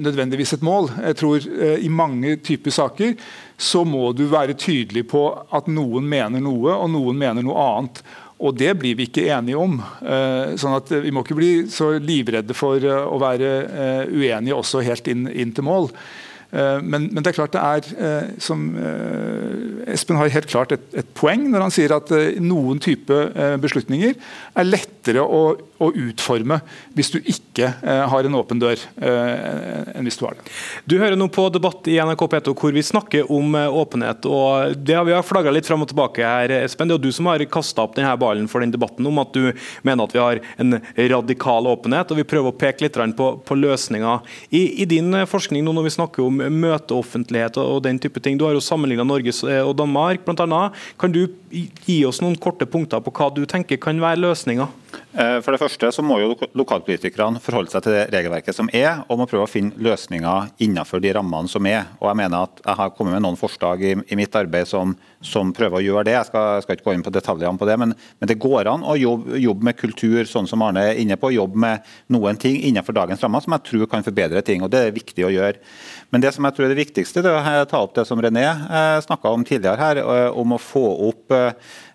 nødvendigvis et mål. Jeg tror I mange typer saker så må du være tydelig på at noen mener noe, og noen mener noe annet. Og det blir vi ikke enige om. Eh, sånn at Vi må ikke bli så livredde for eh, å være eh, uenige også helt inn, inn til mål. Men, men, det er klart det er, som Espen har helt klart et, et poeng når han sier at noen type beslutninger er lettere å, å utforme hvis du ikke har en åpen dør enn hvis du har det. Du hører nå på debatt i NRK P2 hvor vi snakker om åpenhet. og det har Vi har flagga litt fram og tilbake her, Espen. Det er du som har kasta opp denne ballen for den debatten om at du mener at vi har en radikal åpenhet, og vi prøver å peke litt på, på løsninger. I, I, din forskning nå når vi snakker om møteoffentlighet og, og den type ting, du har jo sammenligna Norge og Danmark bl.a. Kan du gi oss noen korte punkter på hva du tenker kan være løsninger? Eh, for det første så må jo lokalpolitikerne forholde seg til det regelverket som er, og må prøve å finne løsninger innenfor de rammene som er. Og Jeg mener at jeg har kommet med noen forslag i, i mitt arbeid som, som, prøver å gjøre det. Jeg skal, skal, ikke gå inn på detaljene på det, men, men det går an å jobbe, jobbe, med kultur, sånn som Arne er inne på. Jobbe med noen ting innenfor dagens rammer som jeg tror kan forbedre ting. og Det er viktig å gjøre. Men det som jeg tror er det viktigste, det er å ta opp det som René eh, snakka om tidligere her, eh, om å få opp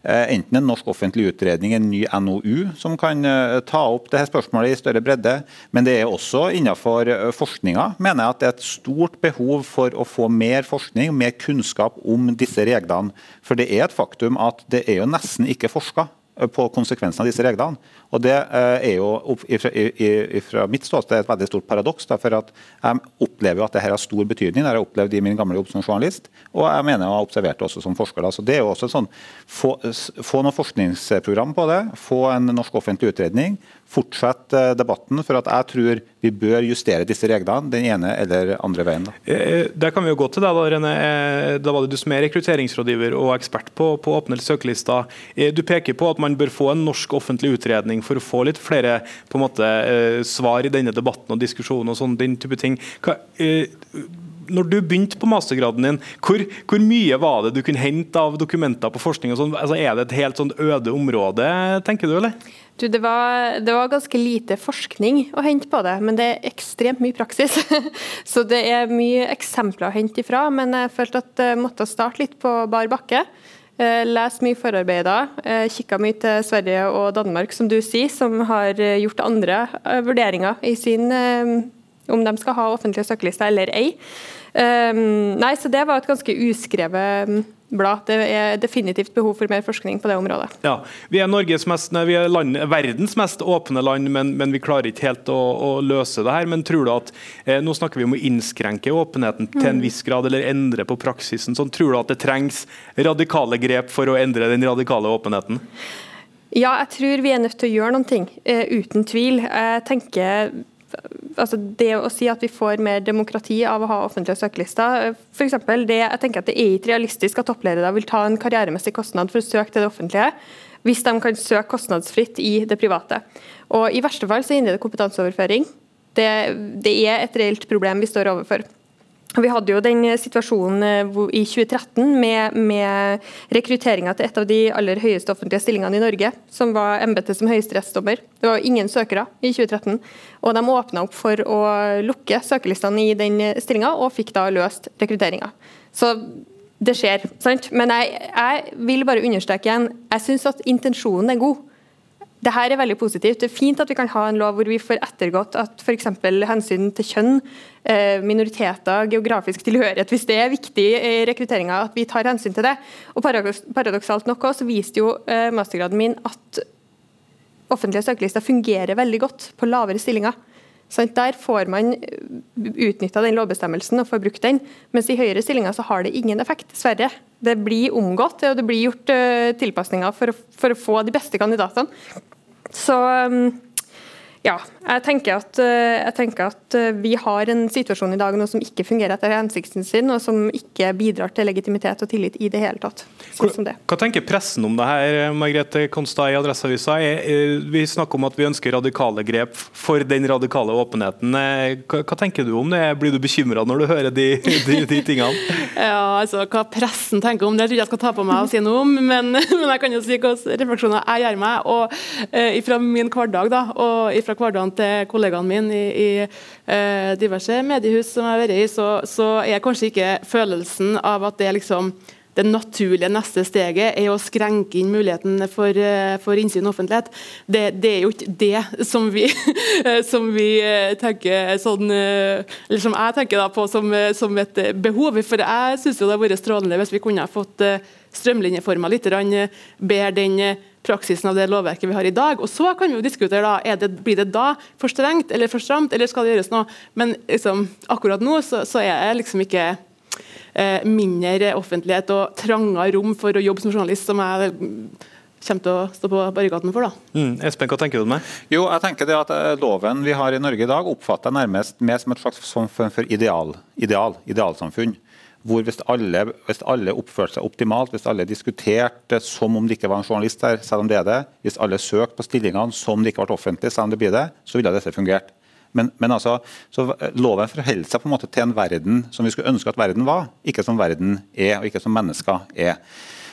enten en norsk offentlig utredning, en ny NOU, som kan ta opp dette spørsmålet i større bredde. Men det er også innenfor forskninga mener jeg at det er et stort behov for å få mer forskning, mer kunnskap om disse reglene. For det er et faktum at det er jo nesten ikke forska på konsekvensene av disse reglene. Og Det eh, er jo fra mitt ståsted et veldig stort paradoks. for Jeg opplever at dette har stor betydning. Det har jeg opplevd i min gamle jobb som journalist, og jeg mener jeg har observert det også som forsker. Så det er jo også sånn, få, få noe forskningsprogram på det, få en norsk offentlig utredning, fortsette eh, debatten. For at jeg tror vi bør justere disse reglene den ene eller andre veien. Da. Eh, der kan vi jo gå til deg, da, Rene. Da var det du som er rekrutteringsrådgiver og ekspert på, på åpne søkerlister. Du peker på at man bør få en norsk offentlig utredning for å få litt flere på en måte, eh, svar i denne debatten og diskusjonen og sånn, den type ting. Hva, eh, når du begynte på mastergraden din, hvor, hvor, mye var det du kunne hente av dokumenter på forskning? og sånn? Altså, er det et helt sånn øde område, tenker du? eller? Du, det, var, det, var, ganske lite forskning å hente på det, men det er ekstremt mye praksis. Så det er mye eksempler å hente ifra, men jeg følte at jeg måtte starte litt på bar bakke. Eh, Les mye forarbeider. Eh, Kikka mye til Sverige og Danmark, som du sier, som har eh, gjort andre vurderinger i sin om de skal ha offentlige søkelister eller ei. Nei, så Det var et ganske uskrevet blad. Det er definitivt behov for mer forskning på det området. Ja, Vi er, mest, nei, vi er land, verdens mest åpne land, men, men, vi klarer ikke helt å, å, løse det her. Men tror du at eh, Nå snakker vi om å innskrenke åpenheten til en mm. viss grad, eller endre på praksisen. sånn, Tror du at det trengs radikale grep for å endre den radikale åpenheten? Ja, jeg tror vi er nødt til å gjøre noen ting, eh, uten tvil. Jeg tenker altså det å si at vi får mer demokrati av å ha offentlige søkelister. For eksempel, det, jeg tenker at det er ikke realistisk at toppledere vil ta en karrieremessig kostnad for å søke til det offentlige, hvis de kan søke kostnadsfritt i det private. Og I verste fall så hindrer det kompetanseoverføring. Det, det er et reelt problem vi står overfor. Vi hadde jo den situasjonen eh, i 2013 med, med rekrutteringa til et av de aller høyeste offentlige stillingene i Norge, som var embetet som høyesterettsdommer. Det var ingen søkere i 2013. og De åpna opp for å lukke søkerlistene i den stillinga, og fikk da løst rekrutteringa. Så det skjer. sant? Men jeg, jeg vil bare understreke igjen, jeg syns at intensjonen er god. Det her er veldig positivt. Det er fint at vi kan ha en lov hvor vi får ettergått at f.eks. hensyn til kjønn, eh, minoriteter, geografisk tilhørighet, hvis det er viktig i rekrutteringa, at vi tar hensyn til det. Og Paradoksalt nok også, så viste jo eh, mastergraden min at offentlige søkerlister fungerer veldig godt på lavere stillinger. Sånn, der får man utnytta den lovbestemmelsen og får brukt den, mens i høyere stillinger så har det ingen effekt, dessverre. Det blir omgått og det blir gjort uh, tilpasninger for for å, få de beste kandidatene. Så um, ja, jeg tenker, at, eh, jeg tenker, at, eh, vi har en situasjon i dag nå som ikke fungerer etter hensikten sin, og som ikke bidrar til legitimitet og tillit i det hele tatt. Sånn hva tenker pressen om det her, Margrethe Konstad i Adresseavisa? Vi snakker om at vi ønsker radikale grep for den radikale åpenheten. Eh, hva, hva tenker du om det? Blir du bekymra når du hører de, de, de, tingene? Ja, altså Hva pressen tenker om det, tror jeg jeg skal ta på meg å si noe om, men, men jeg kan jo si hvilke refleksjoner jeg gjør meg. og eh, Fra min hverdag da, og ifra fra hverdagen til kollegaene mine i, i eh, diverse mediehus som jeg har vært i, så, så er kanskje ikke følelsen av at det liksom det naturlige neste steget er å skrenke inn muligheten for, eh, for innsyn og offentlighet. Det, det, er jo ikke det som vi, som vi eh, tenker sånn Eller som jeg tenker da på som, som et behov. For jeg syns det hadde vært strålende hvis vi kunne ha fått strømlinjeforma litt bedre den praksisen av det lovverket vi har i dag. Og Så kan vi jo diskutere da, det, blir det da for strengt eller for stramt, eller skal det gjøres noe. Men liksom, akkurat nå så, så er det liksom ikke eh, mindre offentlighet og trangere rom for å jobbe som journalist som jeg kommer til å stå på barrikaden for. da. Mm. Espen, hva tenker du om det? Jo, jeg tenker det at eh, Loven vi har i Norge i dag, oppfatter jeg nærmest mer som et slags form for ideal, ideal, idealsamfunn hvor hvis alle, hvis alle, oppførte seg optimalt, hvis alle diskuterte som om det ikke var en journalist der, selv om det er det, hvis alle søkte på stillingene som om det ikke ble offentlig, selv om det blir det, så ville dette fungert. Men, men altså, Loven forholder seg på en måte til en verden som vi skulle ønske at verden var, ikke som verden er, og ikke som mennesker er.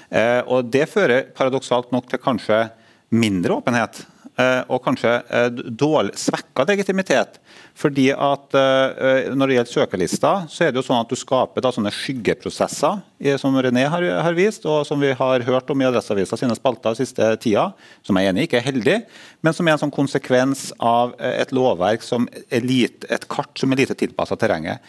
Eh, og Det fører paradoksalt nok til kanskje mindre åpenhet. Eh, og kanskje eh, dårlig, svekka legitimitet. Fordi at uh, Når det gjelder søkerlister, så er det jo sånn at du skaper da, sånne skyggeprosesser, som René har, har, vist, og som vi har hørt om i Adresseavisa sine spalter den siste tida, som jeg er enig i ikke er heldig, men som er en sånn konsekvens av et lovverk som er lite, et kart som er lite tilpassa terrenget.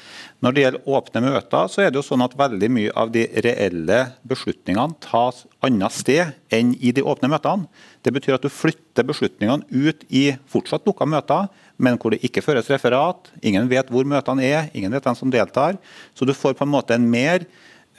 Når det gjelder åpne møter, så er det jo sånn at veldig mye av de reelle beslutningene tas annet sted enn i de åpne møtene. Det betyr at du flytter beslutningene ut i fortsatt lukka møter men hvor det ikke føres referat. Ingen vet hvor møtene er, ingen vet hvem som deltar. Så du får på en måte en mer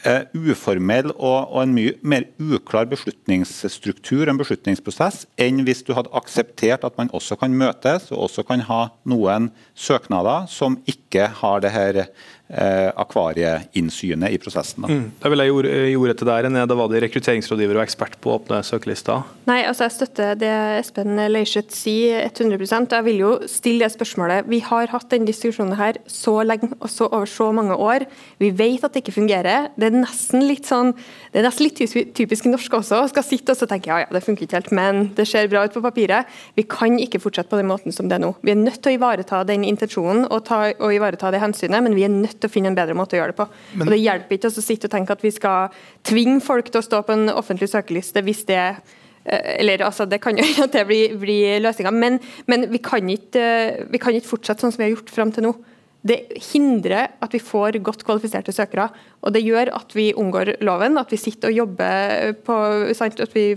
uh, uformell og, og, en mye mer uklar beslutningsstruktur, en beslutningsprosess, enn hvis du hadde akseptert at man også kan møtes og også kan ha noen søknader som ikke har det her eh, akvarieinnsynet i prosessen. Mm. Da vil jeg gi ordet til deg, René. Da var det rekrutteringsrådgiver og ekspert på åpne søkelister. Nei, altså Jeg støtter det Espen Leirseth sier 100 Jeg vil jo stille det spørsmålet. Vi har hatt denne diskusjonen her så lenge og så over så mange år. Vi vet at det ikke fungerer. Det er nesten litt sånn, det er nesten litt typisk norsk også. Skal sitte og så tenke ja, ja, det funker ikke helt, men det ser bra ut på papiret. Vi kan ikke fortsette på den måten som det er nå. Vi er nødt til å ivareta den intensjonen og, ta, og ivareta det hensynet, men vi er nødt til å finne en bedre måte å gjøre det på. Men, og Det hjelper ikke å sitte og tenke at vi skal tvinge folk til å stå på en offentlig søkeliste hvis det eh, eller altså, Det kan jo gjøre at det blir, blir løsninga, men, men vi, kan ikke, vi, kan ikke, fortsette sånn som vi har gjort fram til nå. Det hindrer at vi får godt kvalifiserte søkere. og Det gjør at vi unngår loven, at vi sitter og jobber på sant, at vi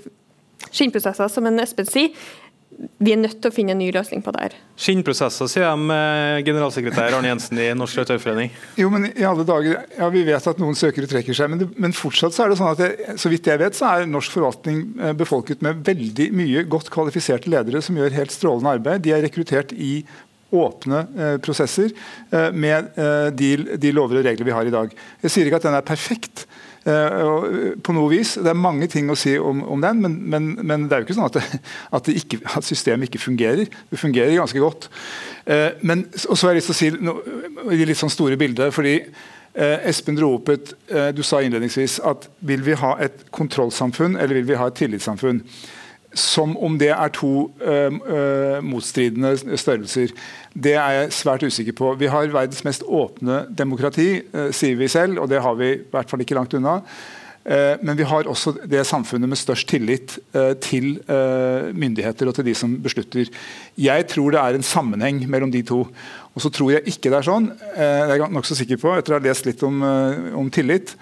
skinnprosesser, som en Espen sier, vi er nødt til å finne en ny løsning på det her. Skinnprosesser, sier de med generalsekretær Arne Jensen i Norsk Redaktørforening. Jo, men i alle dager, ja, Vi vet at noen søkere trekker seg, men, det, men fortsatt så er det sånn at det, så vidt jeg vet, så er norsk forvaltning eh, befolket med veldig mye godt kvalifiserte ledere som gjør helt strålende arbeid. De er rekruttert i åpne eh, prosesser eh, med eh, de, de lover og regler vi har i dag. Jeg sier ikke at den er perfekt, på noe vis. Det er mange ting å si om, om den, men, men, men, det er jo ikke sånn at, det, at, det ikke, at, systemet ikke fungerer. Det fungerer ganske godt. Men, og så har jeg lyst til å si noe, i litt sånn store bildet, fordi Espen dro opp et Du sa innledningsvis at vil vi ha et kontrollsamfunn eller vil vi ha et tillitssamfunn? som om det er to motstridende størrelser. Det er jeg svært usikker på. Vi har verdens mest åpne demokrati, uh, sier vi selv, og det har vi i hvert fall ikke langt unna. Eh, men vi har også det samfunnet med størst tillit eh, til eh, myndigheter og til de som beslutter. Jeg tror det er en sammenheng mellom de to. Og så tror jeg ikke det er sånn, det er jeg nokså sikker på etter å ha lest litt om, om tillit.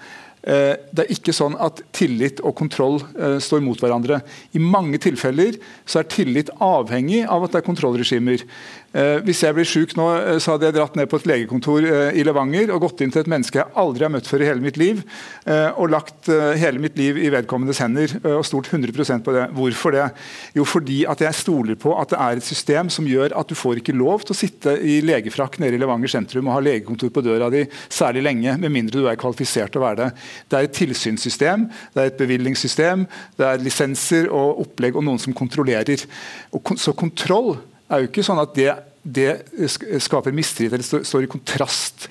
Det er ikke sånn at tillit og kontroll står mot hverandre. I mange tilfeller så er tillit avhengig av at det er kontrollregimer. Eh, hvis jeg blir syk nå, eh, så hadde jeg dratt ned på et legekontor eh, i Levanger og gått inn til et menneske jeg aldri har møtt før i hele mitt liv, og lagt hele mitt liv i vedkommendes hender og stolt 100% på det. Hvorfor det? Jo, fordi at jeg stoler på at det er et system som gjør at du får ikke lov til å sitte i legefrakk nede i Levanger sentrum og ha legekontor på døra di særlig lenge, med mindre du er kvalifisert til å være det. Det er et tilsynssystem, det er et bevilgningssystem, det er lisenser og opplegg og noen som kontrollerer. Så kontroll er jo ikke sånn at det, det skaper mistillit eller står i kontrast.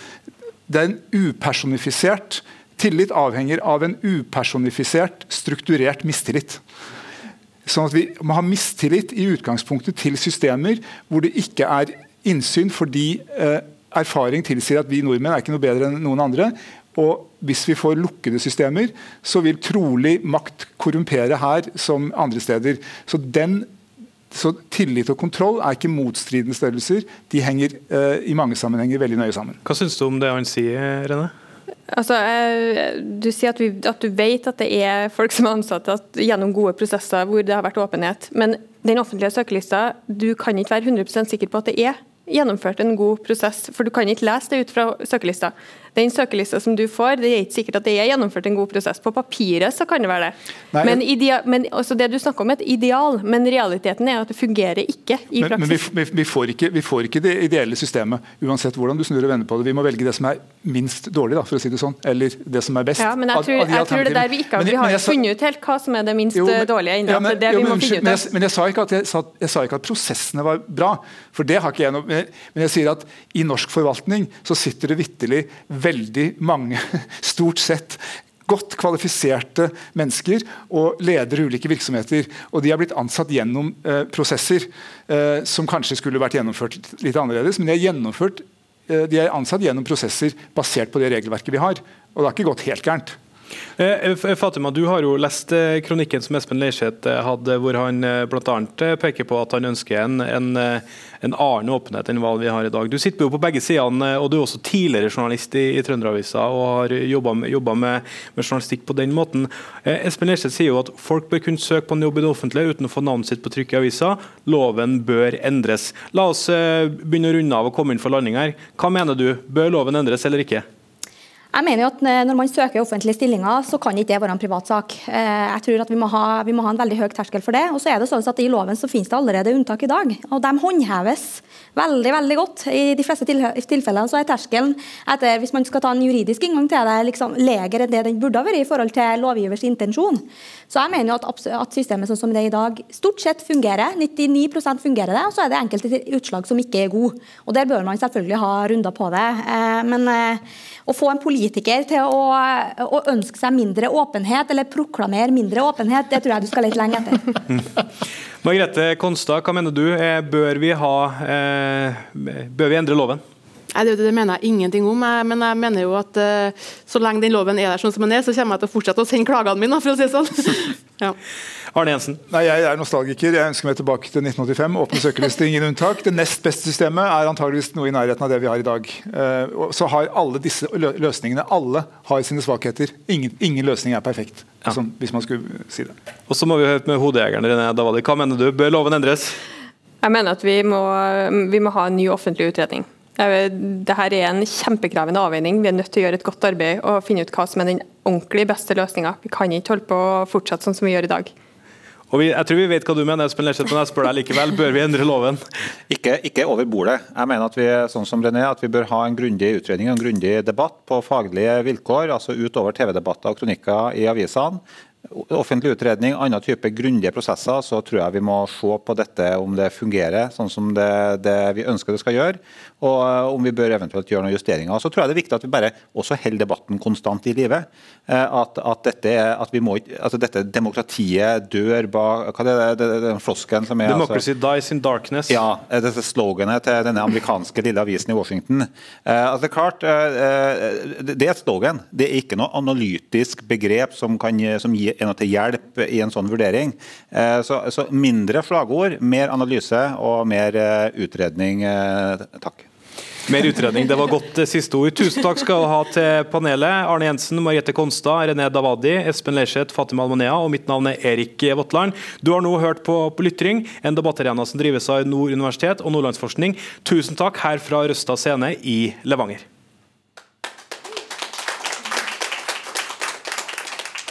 Det er en upersonifisert Tillit avhenger av en upersonifisert, strukturert mistillit. Sånn at Vi må ha mistillit i utgangspunktet til systemer hvor det ikke er innsyn fordi eh, erfaring tilsier at vi nordmenn er ikke noe bedre enn noen andre. Og hvis vi får lukkede systemer, så vil trolig makt korrumpere her som andre steder. Så den så Tillit og kontroll er ikke motstridende størrelser. De henger eh, i mange sammenhenger veldig nøye sammen. Hva syns du om det han sier, Rene? Altså, Du sier at, vi, at, du vet at det er folk som er ansatt gjennom gode prosesser hvor det har vært åpenhet. Men den offentlige søkelista, du kan ikke være 100% sikker på at det er gjennomført en god prosess. For du kan ikke lese det ut fra søkelista den søkelista som du får, det er ikke sikkert at det er gjennomført en god prosess. På papiret så kan det være det. Nei, men, idea, men det du snakker om, er et ideal, men realiteten er at det fungerer ikke i men, praksis. Men vi, vi, får ikke, vi, får ikke, det ideelle systemet, uansett hvordan du snur og vender på det. Vi må velge det som er minst dårlig, da, for å si det sånn, eller det som er best. Ja, men jeg tror, jeg tror det der vi ikke har, vi har funnet ut helt hva som er det minst jo, men, dårlige. Ja, men, det jo, men, unnskyld, men, jeg, men jeg, sa ikke at, jeg, sa, jeg sa ikke at prosessene var bra, for det har ikke jeg noe Men jeg sier at i norsk forvaltning så sitter det vitterlig veldig mange stort sett, godt kvalifiserte mennesker og leder ulike virksomheter. Og de har blitt ansatt gjennom eh, prosesser eh, som kanskje skulle vært gjennomført litt annerledes. Men de er, eh, de er ansatt gjennom prosesser basert på det regelverket vi har. Og det har ikke gått helt gærent. Eh, eh, Fatima, du har jo lest eh, kronikken som Espen Leirseth hadde, hvor han bl.a. peker på at han ønsker en, en, en, annen åpenhet enn hva vi har i dag. Du sitter jo på begge sidene, og du er også tidligere journalist i, i Trønderavisa og har jobba med, med, med, journalistikk på den måten. Espen Leirseth sier jo at folk bør kunne søke på en jobb i det offentlige uten å få navnet sitt på trykk i avisa. Loven bør endres. La oss begynne å runde av og komme inn for landing her. Hva mener du, bør loven endres eller ikke? Jeg mener jo at eh, Når man søker offentlige stillinger, så kan ikke det være en privatsak. Eh, jeg tror at vi må, ha, vi må ha en veldig høy terskel for det. Og så er det sånn at I loven så finnes det allerede unntak i dag. og De håndheves veldig veldig godt. I de fleste tilfeller så er terskelen etter, hvis man skal ta en juridisk inngang til det, liksom legere enn det den burde ha vært i forhold til lovgivers intensjon. Så jeg mener jo at, at systemet sånn som det er i dag stort sett fungerer. 99% fungerer det, og så er det enkelte utslag som ikke er gode. Og Der bør man selvfølgelig ha runder på det. Eh, men å få en politiker til å, å, ønske seg mindre åpenhet, eller proklamere mindre åpenhet, det tror jeg du skal lete lenge etter. Margrethe Konstad, hva mener du? Eh, bør vi, ha, eh, bør vi endre loven? Nei, det, det, mener jeg ingenting om, men jeg mener jo at uh, så lenge den loven er der sånn som den er, så kommer jeg til å fortsette å sende klagene mine, for å si det sånn. ja. Arne Jensen? Nei, Jeg er nostalgiker. Jeg ønsker meg tilbake til 1985. Åpne søkerlister, ingen unntak. Det nest beste systemet er antageligvis noe i nærheten av det vi har i dag. Uh, så har alle disse løsningene alle har sine svakheter. Ingen, ingen løsning er perfekt, ja. sånn, hvis man skulle si det. Og så må vi høre med hodejegeren René Davali. Hva mener du? Bør loven endres? Jeg mener at vi må, vi må ha en ny offentlig utredning. Dette er en kjempekrevende avveining. Vi er nødt til å gjøre et godt arbeid og finne ut hva som er den ordentlig beste løsninga. Vi kan ikke holde på å fortsette sånn som vi gjør i dag. Og vi, jeg tror vi vet hva du mener, Espen Lerseth, men jeg spør deg likevel. Bør vi endre loven? Ikke, ikke, over bordet. Jeg mener at vi sånn som René, at vi bør ha en grundig utredning og en grundig debatt på faglige vilkår, altså utover TV-debatter og kronikker i avisene. Offentlig utredning, annen type grundige prosesser, så tror jeg vi må se på dette om det fungerer sånn som det, det vi ønsker det skal gjøre, og eh, om vi bør eventuelt gjøre noen justeringer. Så tror jeg det er viktig at vi bare også holder debatten konstant i live. Eh, at, at, dette, at vi må, altså dette demokratiet dør bak Hva er det, den flosken som er Democracy altså, dies in darkness. Ja, dette sloganet til denne amerikanske lille avisen i Washington. altså det er klart, det er et slogan. Det er ikke noe analytisk begrep som, kan, som gir noe til hjelp i en sånn vurdering. Så, så mindre slagord, mer analyse og mer utredning. Takk. Mer utredning, det var godt eh, siste ord. Tusen takk skal du ha til panelet. Arne Jensen, Mariette Konstad, René Davadi, Espen Leirseth, Fatima Almanea og mitt navn er Erik Votland. Du har nå hørt på, på Lytring, en debattarena som drives av Nord universitet og Nordlandsforskning. Tusen takk her fra Røsta scene i Levanger.